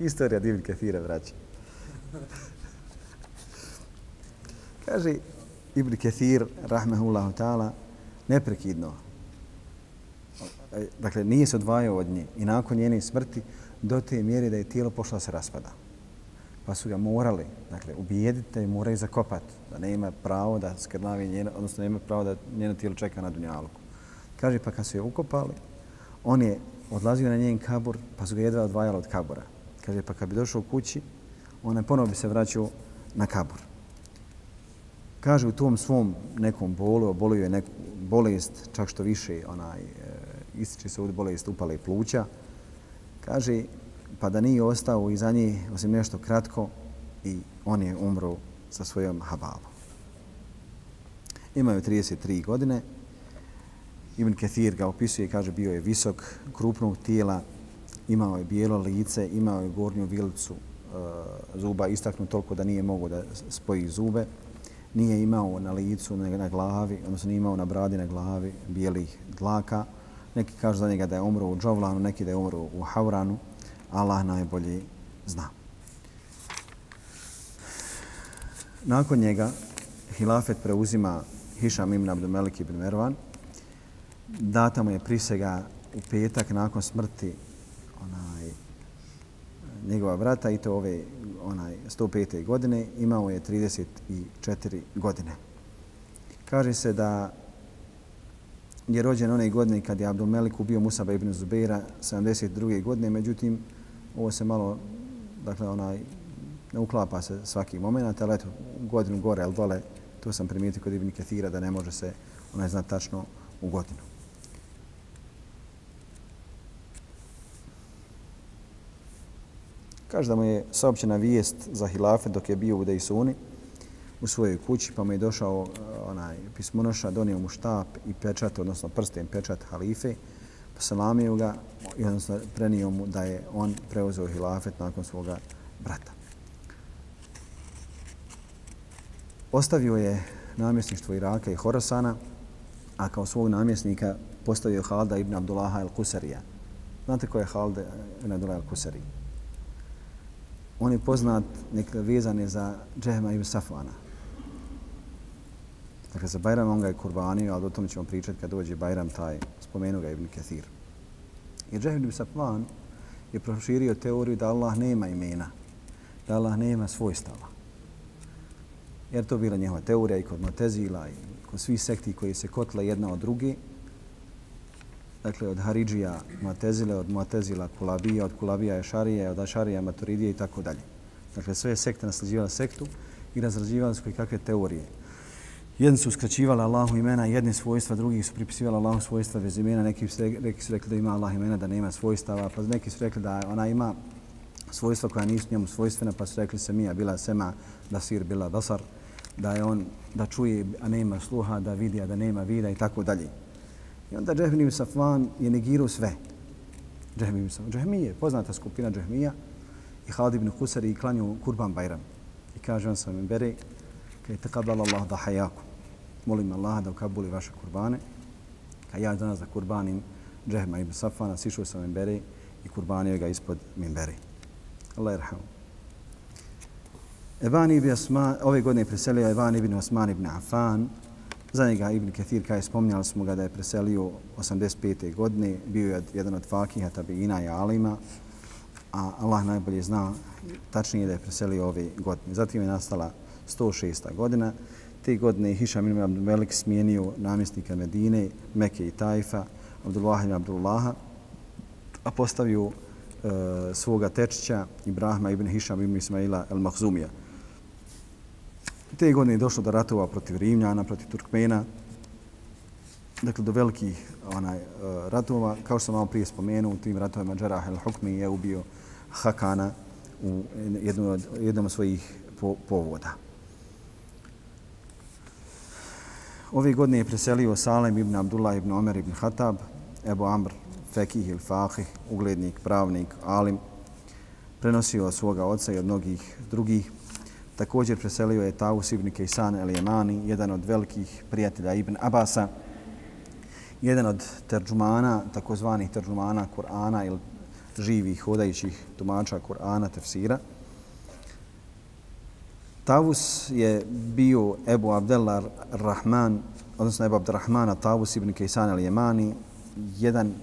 Istorija divlj kefire, braći. Kaže Ibn Kathir, rahmehullahu ta'ala, neprekidno. Dakle, nije se odvajao od nje i nakon njene smrti do te mjere da je tijelo pošlo se raspada. Pa su ga morali, dakle, ubijediti da je moraju zakopati, da nema pravo da skrnavi njeno, odnosno nema pravo da njeno tijelo čeka na dunjalku. Kaže, pa kad su je ukopali, on je odlazio na njen kabur, pa su ga jedva odvajali od kabura. Kaže, pa kad bi došao u kući, ona ponovo bi se vraćao na kabur. Kaže, u tom svom nekom bolu, obolio je neku bolest, čak što više, onaj, e, ističe se od bolest upale pluća. Kaže, pa da nije ostao iza nje, osim nešto kratko, i on je umro sa svojom habalom. Imaju 33 godine, Ibn Kathir ga opisuje, kaže, bio je visok, krupnog tijela, imao je bijelo lice, imao je gornju vilicu e, zuba istaknut toliko da nije mogo da spoji zube. Nije imao na licu, na glavi, odnosno nije imao na bradi, na glavi bijelih dlaka. Neki kažu za njega da je umro u Džovlanu, neki da je umro u Havranu. Allah najbolji zna. Nakon njega hilafet preuzima Hišam ibn Abdul Melik ibn Mervan – data mu je prisega u petak nakon smrti onaj njegova brata i to ove onaj 105. godine imao je 34 godine. Kaže se da je rođen one godine kad je Abdul Melik ubio Musaba ibn Zubeira 72. godine, međutim ovo se malo dakle onaj ne uklapa se svaki moment, ali eto godinu gore ili dole, to sam primijetio kod Ibn Kathira da ne može se onaj znati tačno u godinu. Kaže da mu je saopćena vijest za hilafet dok je bio u Dejsuni u svojoj kući, pa mu je došao e, onaj pismonoša, donio mu štap i pečat, odnosno prsten pečat halife, pa ga i odnosno prenio mu da je on preuzeo hilafet nakon svoga brata. Ostavio je namjesništvo Iraka i Horasana, a kao svog namjesnika postavio Halda ibn Abdullaha al-Kusarija. Znate ko je Halda ibn Abdullaha al-Kusarija? On je poznat nekada vezan je za Džehma ibn Safvana. Dakle, za Bajram on ga je kurbanio, ali o tom ćemo pričati kad dođe Bajram taj, spomenu ga Ibn Kathir. Jer Džehm ibn Safvan je proširio teoriju da Allah nema imena, da Allah nema svojstava. Jer to bila njehova teorija i kod Motezila i kod svih sekti koji se kotla jedna od druge, dakle od Haridžija Mu'tezile, od Mu'tezila Kulabija, od Kulabija Ešarije, od Ašarija Maturidije i tako dalje. Dakle, sve sekte naslađivala sektu i razrađivali su kakve teorije. Jedni su skraćivali Allahu imena, jedni svojstva, drugi su pripisivali Allahu svojstva bez imena, neki su, neki su rekli da ima Allah imena, da nema svojstava, pa neki su rekli da ona ima svojstva koja nisu njemu svojstvena, pa su rekli se mija bila sema, da sir bila basar, da je on da čuje, a nema sluha, da vidi, a da nema vida i tako dalje. I onda Džehmi ibn Safvan je negirao sve. Džehmi ibn Safvan. Džehmi je poznata skupina Džehmija i Halid ibn Husar i klanju Kurban Bajram. I kaže on sam im bere, kaj je taqabala Allah da hajaku. Molim Allah da ukabuli vaše kurbane. Kaj ja danas da kurbanim Džehma ibn Safvana, sišao sam im i kurbanio ga ispod minbere. Allah je rahmu. Eban ibn Osman, ove godine je preselio Eban ibn Osman ibn Affan, Za njega Ibn Kathir, kada je spominjali smo ga da je preselio 85. godine, bio je jedan od fakiha, tabiina i alima, a Allah najbolje zna tačnije da je preselio ove godine. Zatim je nastala 106. godina. Te godine je Hišam ibn Abdul Melik smijenio namjesnika Medine, Mekke i Tajfa, Abdullah ibn Abdullaha, a postavio e, svoga tečića Ibrahima ibn Hišam ibn Ismaila el-Mahzumija. Te godine je došlo do ratova protiv Rimljana, protiv Turkmena. dakle, do velikih onaj, e, ratova. Kao što sam malo prije spomenuo, u tim ratovima Džarah el-Hukmi je ubio Hakana u jednom od, jednom od svojih po, povoda. Ove godine je preselio Salem ibn Abdullah ibn Omer ibn Hatab, Ebu Amr, Fekih il Fahih, uglednik, pravnik, alim, prenosio od svoga oca i od mnogih drugih. Također preselio je Taus ibn Kejsan el Jemani, jedan od velikih prijatelja Ibn Abasa, jedan od terđumana, takozvanih terđumana Kur'ana ili živih, hodajućih tumača Kur'ana, tefsira. Tavus je bio Ebu Abdellah Rahman, odnosno Ebu Abdelrahmana Tavus ibn Kejsan al-Jemani, jedan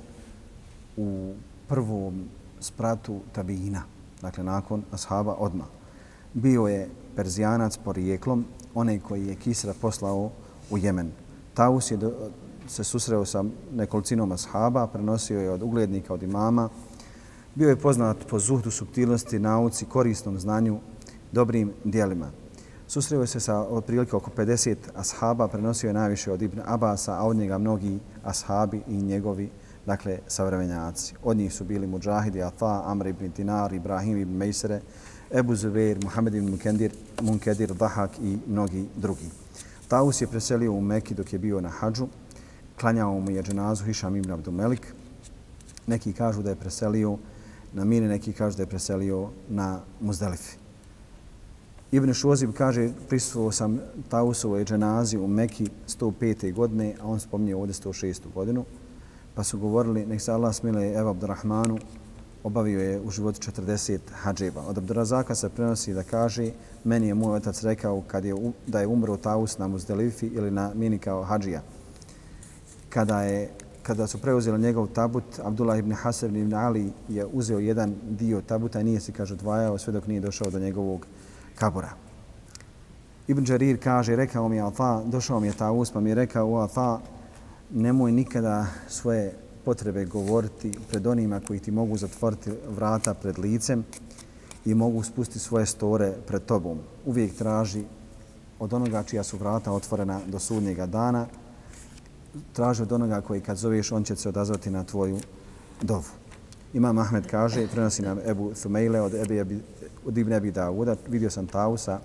u prvom spratu tabijina, dakle nakon ashaba odma. Bio je Perzijanac porijeklom, onaj koji je Kisra poslao u Jemen. Taus je do, se susreo sa nekolicinom ashaba, prenosio je od uglednika, od imama. Bio je poznat po zuhdu, subtilnosti, nauci, korisnom znanju, dobrim dijelima. Susreo se sa otprilike oko 50 ashaba, prenosio je najviše od Ibn Abasa, a od njega mnogi ashabi i njegovi dakle, savremenjaci. Od njih su bili Mujahidi, Ata, Amr ibn Dinar, Ibrahim ibn Mejsere, Ebu Zubeir, Muhammed ibn Munkedir, Munkedir, Dahak i mnogi drugi. Taus je preselio u Meki dok je bio na hađu. Klanjao mu je dženazu Hišam ibn Abdumelik. Neki kažu da je preselio na Mine, neki kažu da je preselio na Muzdalifi. Ibn Šozib kaže, prisutuo sam Tausovoj dženazi u Meki 105. godine, a on spominje ovdje 106. godinu. Pa su govorili, nek se Allah smile Eva Abdurrahmanu, obavio je u životu 40 hađeva. Od Abdurazaka se prenosi da kaže, meni je moj otac rekao kad je, da je umro Taus na Muzdelifi ili na Mini kao hađija. Kada, je, kada su preuzeli njegov tabut, Abdullah ibn Hasr ibn Ali je uzeo jedan dio tabuta i nije se, kaže, odvajao sve dok nije došao do njegovog kabura. Ibn Jarir kaže, rekao mi je Alfa, došao mi je Taus, pa mi je rekao, o Alfa, nemoj nikada svoje potrebe govoriti pred onima koji ti mogu zatvoriti vrata pred licem i mogu spustiti svoje store pred tobom. Uvijek traži od onoga čija su vrata otvorena do sudnjega dana, traži od onoga koji kad zoveš, on će se odazvati na tvoju dovu. Imam Ahmed kaže, prenosi nam Ebu Thumeile od, Ebi, od Ibn Ebi Dawuda, vidio sam Tausa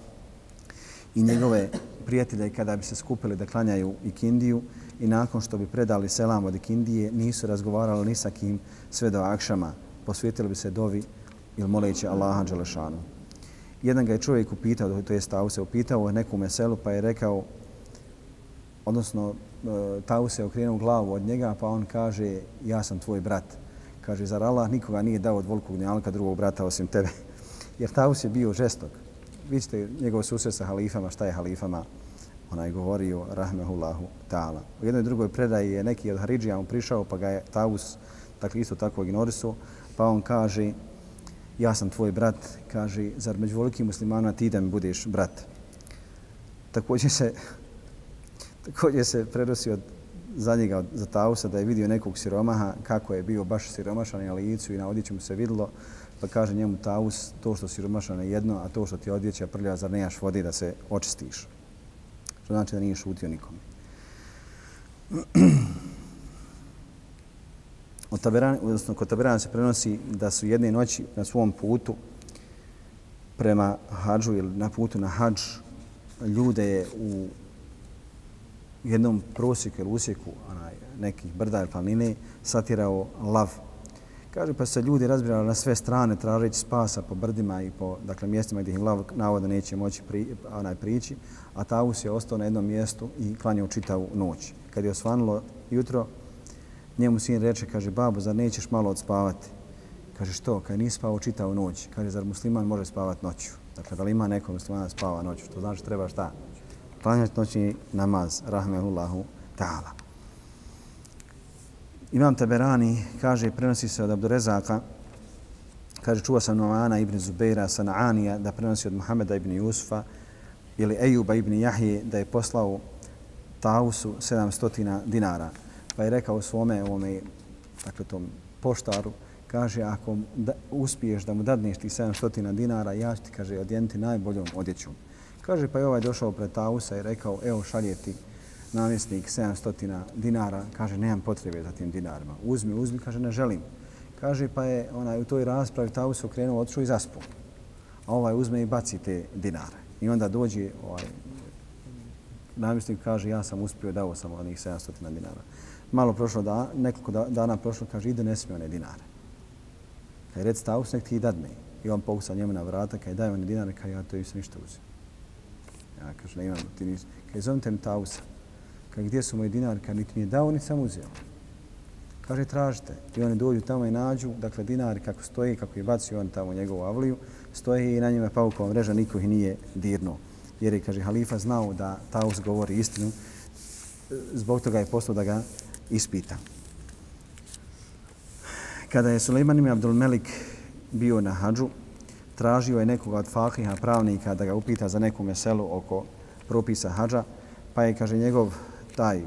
i njegove prijatelje kada bi se skupili da klanjaju ikindiju, i nakon što bi predali selam od Ikindije, nisu razgovarali ni sa kim sve do akšama. Posvjetili bi se dovi ili moleći Allaha Đelešanu. Jedan ga je čovjek upitao, to je Taus se upitao neku meselu pa je rekao, odnosno e, Taus se okrenuo glavu od njega pa on kaže ja sam tvoj brat. Kaže, zar Allah nikoga nije dao od volkog njalka drugog brata osim tebe? Jer Taus je bio žestok. Vidite njegov susret sa halifama, šta je halifama onaj govorio rahmehullahu ta'ala. U jednoj drugoj predaji je neki od Haridžija mu prišao pa ga je Taus dakle isto tako ignorisao pa on kaže ja sam tvoj brat, kaže zar među velikim muslimana ti da mi budeš brat. Također se *laughs* također se prenosi od za njega, za Tausa, da je vidio nekog siromaha, kako je bio baš siromašan na licu i na odjeću mu se vidilo, pa kaže njemu Taus, to što siromašan je jedno, a to što ti odjeća prlja, zar nemaš vodi da se očistiš? To znači da nije šutio nikome. Od taberana, odnosno, kod taberana se prenosi da su jedne noći na svom putu prema hađu ili na putu na hađ ljude je u jednom prosjeku ili usjeku onaj, nekih brda ili planine satirao lav Kaže, pa se ljudi razbirali na sve strane, tražeći spasa po brdima i po dakle, mjestima gdje im lav navodno neće moći pri, onaj, prići, a Taus je ostao na jednom mjestu i klanjao čitavu noć. Kad je osvanulo jutro, njemu sin reče, kaže, babo, zar nećeš malo odspavati? Kaže, što? Kad nisi spavao čitavu noć. Kaže, zar musliman može spavati noću? Dakle, da li ima neko muslimana spava noću? To znači treba šta? Klanjati noćni namaz, rahmehullahu ta'ala. Imam Taberani kaže, prenosi se od Abdurezaka, kaže, čuo sam Noana ibn Zubeira Sanaanija da prenosi od Muhameda ibn Jusufa ili Ejuba ibn Jahije da je poslao Tausu 700 dinara. Pa je rekao svome ovome, dakle tom poštaru, kaže, ako da, uspiješ da mu dadneš ti 700 dinara, ja ću ti, kaže, odjeniti najboljom odjećom. Kaže, pa je ovaj došao pred Tausa i rekao, evo šalje ti namjesnik 700 dinara, kaže, nemam potrebe za tim dinarima. Uzmi, uzmi, kaže, ne želim. Kaže, pa je onaj, u toj raspravi Taus okrenuo, otišao i zaspu. A ovaj uzme i baci te dinare. I onda dođe ovaj, namjesnik kaže, ja sam uspio, dao sam onih 700 dinara. Malo prošlo, da, nekoliko dana prošlo, kaže, ide, ne smije one dinare. Kaj reci Taus, nek ti i dadne. I on pokusa njemu na vrata, kaj daje one dinare, kaj ja to i ništa uzim. Ja kaže, ne imam, ti nisi. Kaj zovite mi Tausa. Kaj gdje su moji dinari, kaj niti mi je dao, niti sam uzeo. Kaže, tražite. I oni dođu tamo i nađu, dakle, dinari kako stoji, kako je bacio on tamo njegovu avliju, stoje i na njima paukova mreža, niko ih nije dirnuo. Jer je, kaže, halifa znao da Taus govori istinu, zbog toga je poslao da ga ispita. Kada je Suleiman ibn Abdul Melik bio na hađu, tražio je nekoga od fahiha pravnika da ga upita za neku meselu oko propisa hađa, pa je, kaže, njegov taj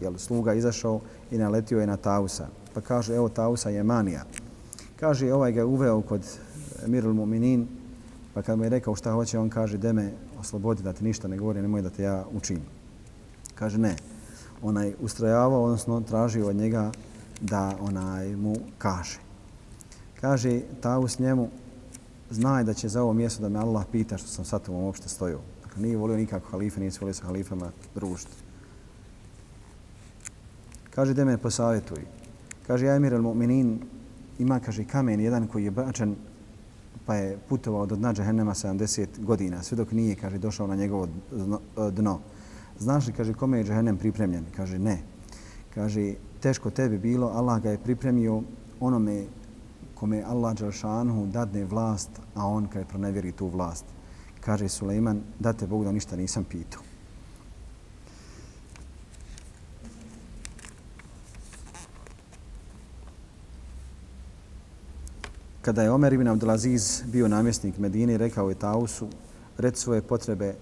jel, sluga izašao i naletio je na Tausa. Pa kaže, evo Tausa je manija. Kaže, ovaj ga uveo kod Emirul Muminin, pa kad mu je rekao šta hoće, on kaže, deme, oslobodi da ti ništa ne govori, nemoj da te ja učim. Kaže, ne. Onaj ustrajavao, odnosno tražio od njega da onaj mu kaže. Kaže, Taus njemu, znaj da će za ovo mjesto da me Allah pita što sam sa tobom uopšte stojio. Dakle, nije volio nikako halife, nije se volio sa halifama družiti. Kaže, da me posavjetuj. Kaže, ja emir al-mu'minin ima, kaže, kamen jedan koji je bačen pa je putovao do dna džehennema 70 godina, sve dok nije, kaže, došao na njegovo e, dno. Znaš li, kaže, kome je džehennem pripremljen? Kaže, ne. Kaže, teško tebi bilo, Allah ga je pripremio onome kome Allah Đalšanhu dadne vlast, a on kaj pronevjeri tu vlast. Kaže Suleiman, date Bog da ništa nisam pitao. Kada je Omer ibn Abdelaziz bio namjesnik Medine, rekao je Tausu, red svoje potrebe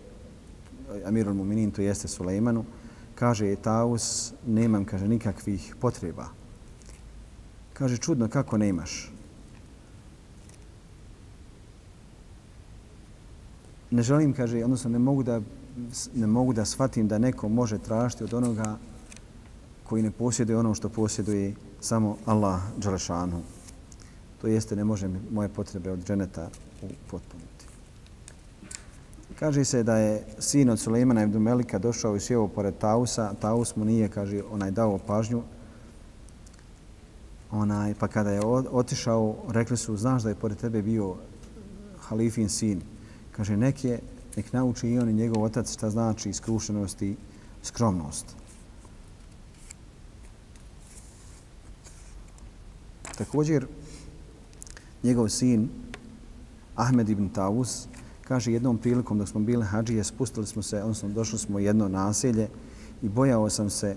Amirul Muminin, to jeste Sulejmanu, kaže je Taus, nemam, kaže, nikakvih potreba. Kaže, čudno, kako nemaš? ne želim, kaže, odnosno ne mogu da, ne mogu da shvatim da neko može tražiti od onoga koji ne posjeduje ono što posjeduje samo Allah Đalešanu. To jeste, ne može moje potrebe od dženeta upotpuniti. Kaže se da je sin od Sulejmana ibn Melika došao i sjeo pored Tausa. Taus mu nije, kaže, onaj dao pažnju. Onaj, pa kada je otišao, rekli su, znaš da je pored tebe bio halifin sin. Kaže, nek, je, nek nauči i on i njegov otac šta znači iskrušenost i skromnost. Također, njegov sin, Ahmed ibn Tawus, kaže jednom prilikom dok smo bili hađije, spustili smo se, odnosno došli smo u jedno naselje i bojao sam se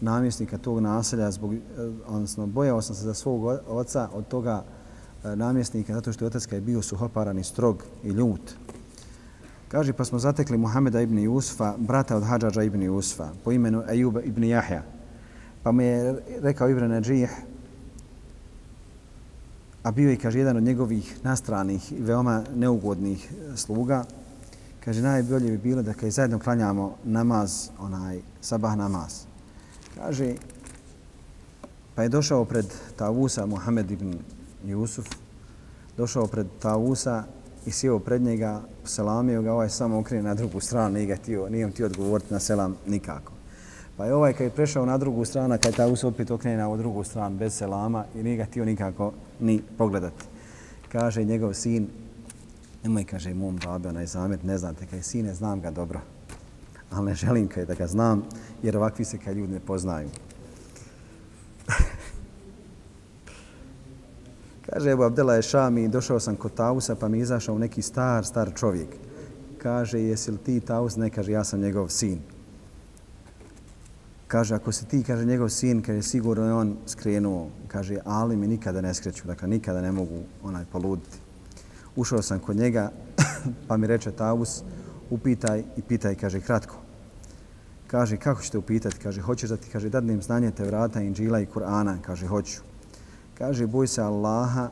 namjesnika tog naselja, zbog, e, odnosno bojao sam se za svog oca od toga e, namjesnika, zato što je otac je bio suhoparan i strog i ljut. Kaže, pa smo zatekli Muhameda ibn Jusfa, brata od Hadžađa ibn Jusfa, po imenu Ajuba ibn Jahja. Pa mu je rekao Ibn Najih, a bio je, kaže, jedan od njegovih nastranih i veoma neugodnih sluga, kaže, najbolje bi bilo da kad zajedno klanjamo namaz, onaj sabah namaz. Kaže, pa je došao pred Tavusa Muhammed ibn Jusuf, došao pred Tavusa i sjeo pred njega, selamio ga, ovaj samo okrene na drugu stranu, nije ga tio, nije ti odgovoriti na selam nikako. Pa je ovaj kad je prešao na drugu stranu, kad je ta us opet okrene na drugu stranu bez selama i nije ga htio nikako ni pogledati. Kaže njegov sin, nemoj kaže mom babi onaj zamet, ne znate, kaj sine, znam ga dobro, ali ne želim kaj da ga znam, jer ovakvi se kaj ljudi ne poznaju. *laughs* Kaže, evo, Abdela je Šami, došao sam kod Tausa, pa mi izašao neki star, star čovjek. Kaže, jesi li ti Taus? Ne, kaže, ja sam njegov sin. Kaže, ako se ti, kaže, njegov sin, kaže, sigurno je on skrenuo. Kaže, ali mi nikada ne skreću, dakle, nikada ne mogu onaj poluditi. Ušao sam kod njega, *coughs* pa mi reče Taus, upitaj i pitaj, kaže, kratko. Kaže, kako ćete upitati? Kaže, hoćeš da ti, kaže, dadnem znanje te vrata, Inđila i Kur'ana? Kaže, hoću. Kaže, boj se Allaha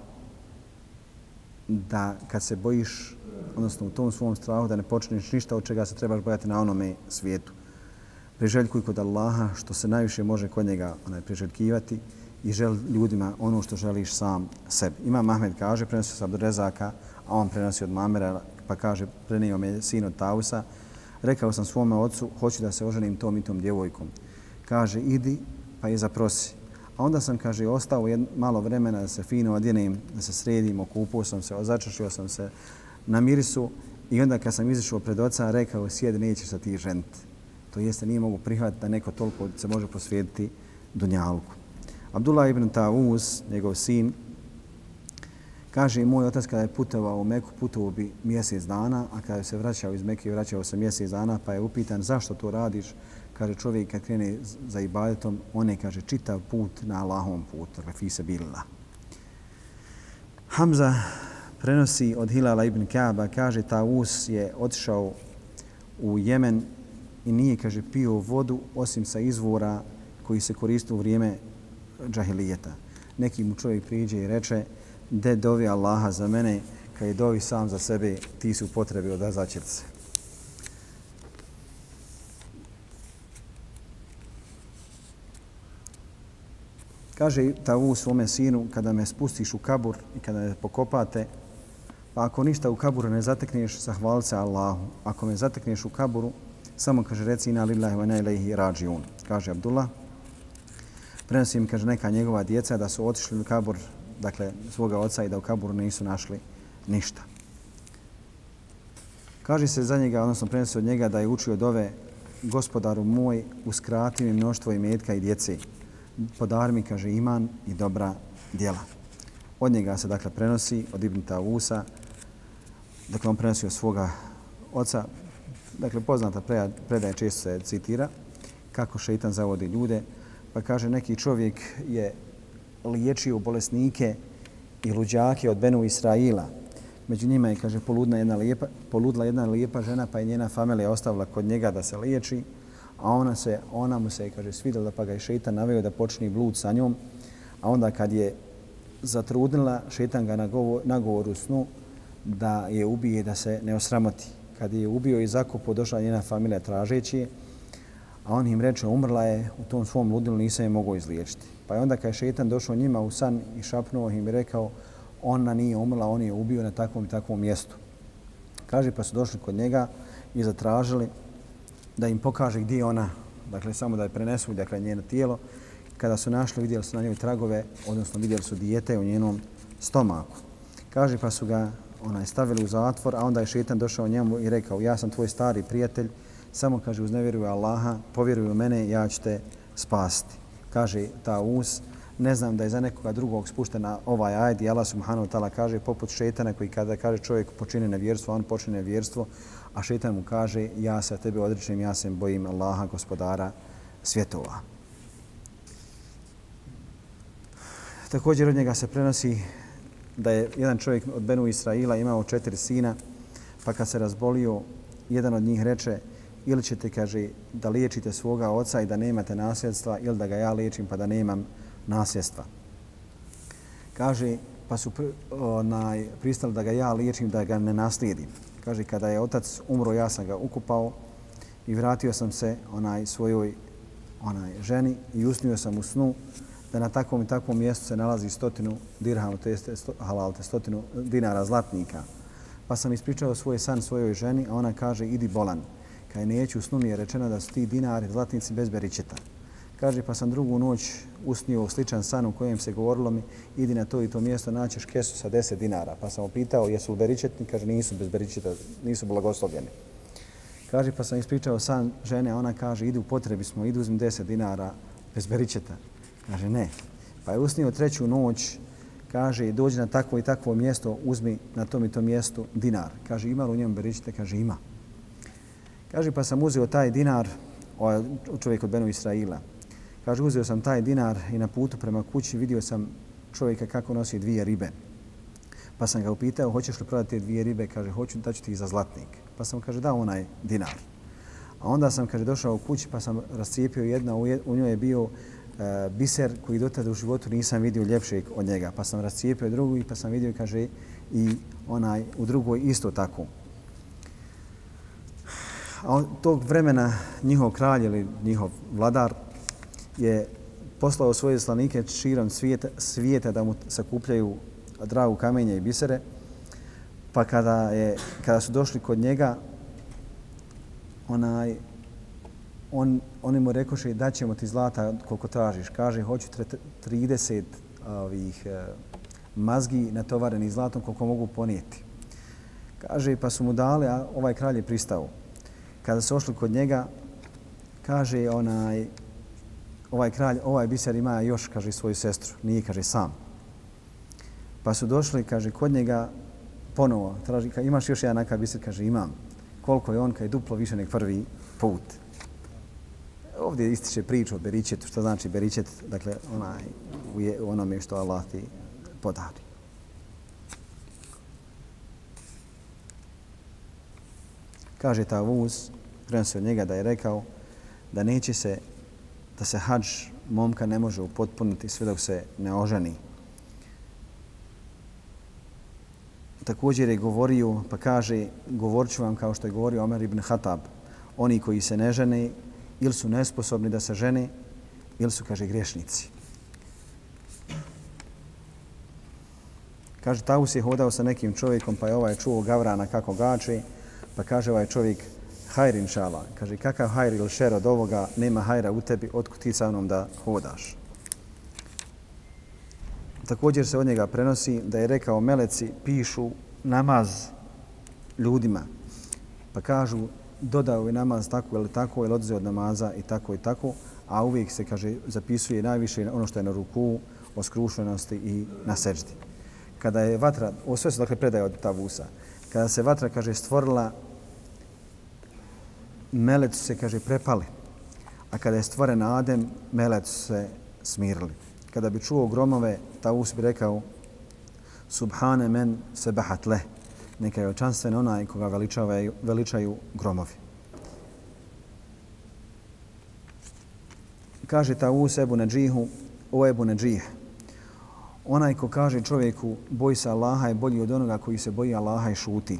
da kad se bojiš, odnosno u tom svom strahu, da ne počneš ništa od čega se trebaš bojati na onome svijetu priželjkuj kod Allaha što se najviše može kod njega onaj, priželjkivati i žel ljudima ono što želiš sam sebi. Imam Ahmed kaže, prenosi se od Rezaka, a on prenosi od Mamera, pa kaže, prenio me sin od Tausa, rekao sam svome ocu, hoću da se oženim tom i tom djevojkom. Kaže, idi, pa je zaprosi. A onda sam, kaže, ostao jedno, malo vremena da se fino odjenim, da se sredim, okupao sam se, ozačašio sam se na mirisu i onda kad sam izišao pred oca, rekao, sjedi, nećeš sa ti ženiti. To jeste, nije mogu prihvatiti da neko toliko se može posvijetiti Dunjalku. Abdullah ibn Tawuz, njegov sin, kaže moj otac kada je putovao u Meku, putovao bi mjesec dana, a kada je se vraćao iz Mekke, vraćao se mjesec dana, pa je upitan zašto to radiš, kaže čovjek kad krene za ibadetom, on je, kaže, čitav put na Allahom putu, dakle, fise billah. Hamza prenosi od Hilala ibn Kaaba, kaže, ta us je otišao u Jemen i nije, kaže, pio vodu osim sa izvora koji se koriste u vrijeme džahilijeta. Neki mu čovjek priđe i reče, de dovi Allaha za mene, kad je dovi sam za sebe, ti su potrebi od azaćerce. Kaže Tavu svome sinu, kada me spustiš u kabur i kada me pokopate, pa ako ništa u kaburu ne zatekneš, zahvali se Allahu. Ako me zatekneš u kaburu, samo kaže reci ina lillahi wa ilaihi rađiun. Kaže Abdullah. Prenosi im, kaže, neka njegova djeca da su otišli u kabur, dakle, svoga oca i da u kaburu nisu našli ništa. Kaže se za njega, odnosno prenosi od njega da je učio dove gospodaru moj, uskrati mi mnoštvo imetka i djece podar mi, kaže, iman i dobra djela. Od njega se, dakle, prenosi od Ibn Tausa, dakle, on prenosi od svoga oca, dakle, poznata predaja često se citira, kako šeitan zavodi ljude, pa kaže, neki čovjek je liječio bolesnike i luđake od Benu Israila. Među njima je, kaže, poludna jedna lijepa, poludla jedna lijepa žena, pa je njena familija ostavila kod njega da se liječi a ona, se, ona mu se, kaže, svidjela pa ga je šeitan naveo da počne blud sa njom, a onda kad je zatrudnila, šeitan ga nagovor u snu da je ubije da se ne osramoti. Kad je ubio i zakupo, došla njena familija tražeći a on im reče, umrla je u tom svom ludilu, nisam je mogao izliječiti. Pa je onda kad je šetan došao njima u san i šapnuo im i rekao, ona nije umrla, on je ubio na takvom i takvom mjestu. Kaže, pa su došli kod njega i zatražili da im pokaže gdje je ona, dakle samo da je prenesu dakle, njeno tijelo. Kada su našli, vidjeli su na njoj tragove, odnosno vidjeli su dijete u njenom stomaku. Kaže pa su ga onaj, stavili u zatvor, a onda je šetan došao njemu i rekao ja sam tvoj stari prijatelj, samo kaže uznevjeruj Allaha, povjeruj u mene, ja ću te spasti. Kaže ta us, ne znam da je za nekoga drugog spuštena ovaj ajd i Allah subhanahu ta'ala kaže poput šetana koji kada kaže čovjek počine nevjerstvo, on počine nevjerstvo, a šetan mu kaže ja se tebe odričem, ja se bojim Allaha, gospodara svjetova. Također od njega se prenosi da je jedan čovjek od Benu Israila imao četiri sina, pa kad se razbolio, jedan od njih reče ili ćete, kaže, da liječite svoga oca i da nemate nasljedstva, ili da ga ja liječim pa da nemam nasljedstva. Kaže, pa su onaj, pristali da ga ja liječim, da ga ne naslijedim. Kaže, kada je otac umro, ja sam ga ukupao i vratio sam se onaj svojoj onaj ženi i usnio sam u snu da na takvom i takvom mjestu se nalazi stotinu dirhama, to jeste halal, halalte, stotinu dinara zlatnika. Pa sam ispričao svoj san svojoj ženi, a ona kaže, idi bolan. Kaj neću, u snu mi je rečeno da su ti dinari zlatnici bez beričeta. Kaže, pa sam drugu noć usnio sličan san u kojem se govorilo mi, idi na to i to mjesto, naćeš kesu sa 10 dinara. Pa sam opitao, jesu li beričetni? Kaže, nisu bez beričeta, nisu blagoslovljeni. Kaže, pa sam ispričao san žene, a ona kaže, idi u potrebi smo, idi uzmi 10 dinara bez beričeta. Kaže, ne. Pa je usnio treću noć, kaže, dođi na takvo i takvo mjesto, uzmi na tom i tom mjestu dinar. Kaže, ima li u njemu beričite? Kaže, ima. Kaže, pa sam uzeo taj dinar, ovaj čovjek od Benu Israila, Kaže, uzeo sam taj dinar i na putu prema kući vidio sam čovjeka kako nosi dvije ribe. Pa sam ga upitao, hoćeš li prodati dvije ribe? Kaže, hoću da ću ti za zlatnik. Pa sam kaže, da, onaj dinar. A onda sam, kaže, došao u kući pa sam rascijepio jedna, u njoj je bio E, biser koji do tada u životu nisam vidio ljepšeg od njega. Pa sam rascijepio drugu i pa sam vidio, kaže, i onaj u drugoj isto tako. A od tog vremena njihov kralj ili njihov vladar je poslao svoje slanike širom svijeta, svijeta da mu sakupljaju dragu kamenja i bisere. Pa kada, je, kada su došli kod njega, onaj, on, oni mu rekoše da ćemo ti zlata koliko tražiš. Kaže, hoću 30 ovih e, mazgi natovareni zlatom koliko mogu ponijeti. Kaže, pa su mu dali, a ovaj kralj je pristao. Kada su ošli kod njega, kaže onaj, ovaj kralj, ovaj biser ima još, kaže, svoju sestru. Nije, kaže, sam. Pa su došli, kaže, kod njega ponovo. Traži, ka, imaš još jedan nakav biser? Kaže, imam. Koliko je on, kaže, duplo više nek prvi put. Ovdje ističe priču o beričetu. Što znači beričet? Dakle, onaj, u onome što Allah ti podari. Kaže ta vuz, prenosi od njega da je rekao da neće se, da se hađ momka ne može upotpuniti sve dok se ne oženi. Također je govorio, pa kaže, govorit vam kao što je govorio Omer ibn Hatab, oni koji se ne žene ili su nesposobni da se žene ili su, kaže, griješnici. Kaže, Taus je hodao sa nekim čovjekom, pa je ovaj čuo Gavrana kako gače, pa kaže ovaj čovjek, hajr inšala. Kaže, kakav hajr ili šer od ovoga, nema hajra u tebi, otkud ti sa mnom da hodaš. Također se od njega prenosi da je rekao meleci pišu namaz ljudima. Pa kažu, dodao je namaz tako ili tako, ili odzeo od namaza i tako i tako, a uvijek se, kaže, zapisuje najviše ono što je na ruku, o skrušenosti i na seždi kada je vatra, o sve su dakle predaje od Tavusa, kada se vatra, kaže, stvorila, melec se, kaže, prepali. A kada je stvoren Adem, melec se smirili. Kada bi čuo gromove, Tavus bi rekao, Subhane men sebahat leh. Neka je očanstven onaj koga veličaju, veličaju gromovi. Kaže Tavus Ebu Neđihu, o Ebu Neđih, onaj ko kaže čovjeku boj se Allaha je bolji od onoga koji se boji Allaha i šuti.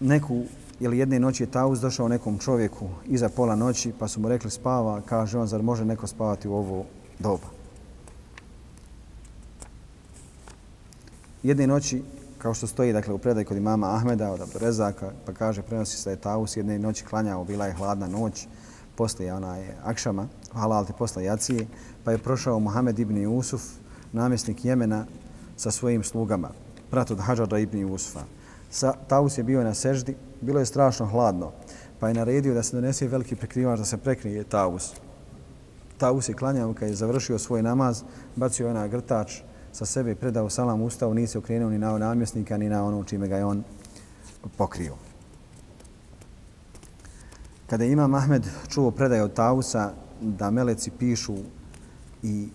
Neku ili jedne noći je Tauz došao nekom čovjeku iza pola noći pa su mu rekli spava, kaže on zar može neko spavati u ovo doba. Jedne noći, kao što stoji dakle, u predaj kod imama Ahmeda od Abdurezaka, pa kaže prenosi se da je Taus, jedne noći klanjao, bila je hladna noć, poslije onaj akšama, halal te posle jacije, pa je prošao Muhammed ibn Jusuf, namjesnik Jemena, sa svojim slugama, prat od Hadžada ibn Jusufa. Sa, Taus je bio na seždi, bilo je strašno hladno, pa je naredio da se donese veliki prekrivač da se prekrije Taus. Taus je klanjao kad je završio svoj namaz, bacio je na grtač sa sebe, predao salam ustavu, nije se okrenuo ni na ono namjesnika, ni na ono čime ga je on pokrio. Kada Imam Ahmed čuo predaje od Tausa da meleci pišu i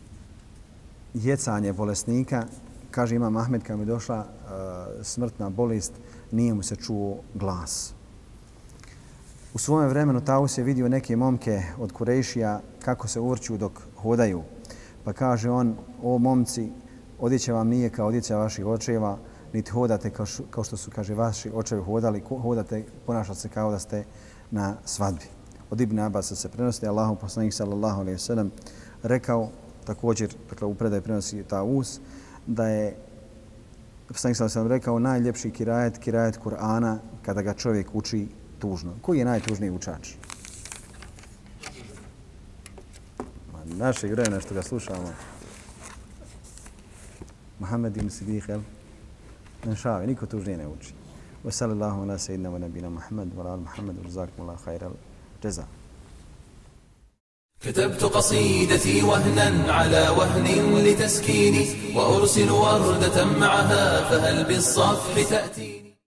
jecanje bolesnika, kaže Imam Ahmed kada mi je došla e, smrtna bolest, nije mu se čuo glas. U svojem vremenu Taus je vidio neke momke od Kurešija kako se urču dok hodaju. Pa kaže on, o momci, odjeća vam nije kao odjeća vaših očeva, niti hodate kao, kao što su, kaže, vaši očevi hodali, hodate, ponašate se kao da ste na svadbi. Od Ibn Abasa se prenosi Allahu poslanik sallallahu alejhi ve rekao također dakle u predaj prenosi ta us da je poslanik sallallahu alejhi rekao najljepši kirajet kirajet Kur'ana kada ga čovjek uči tužno. Koji je najtužniji učač? Ma naše vremena što ga slušamo. محمد بن صديق النشاوي نيكو توجينا وجي وصلى الله على سيدنا ونبينا محمد وعلى آل محمد وجزاكم الله خير الجزاء. كتبت قصيدتي وهنا على وهن لتسكيني وأرسل وردة معها فهل بالصفح تأتي؟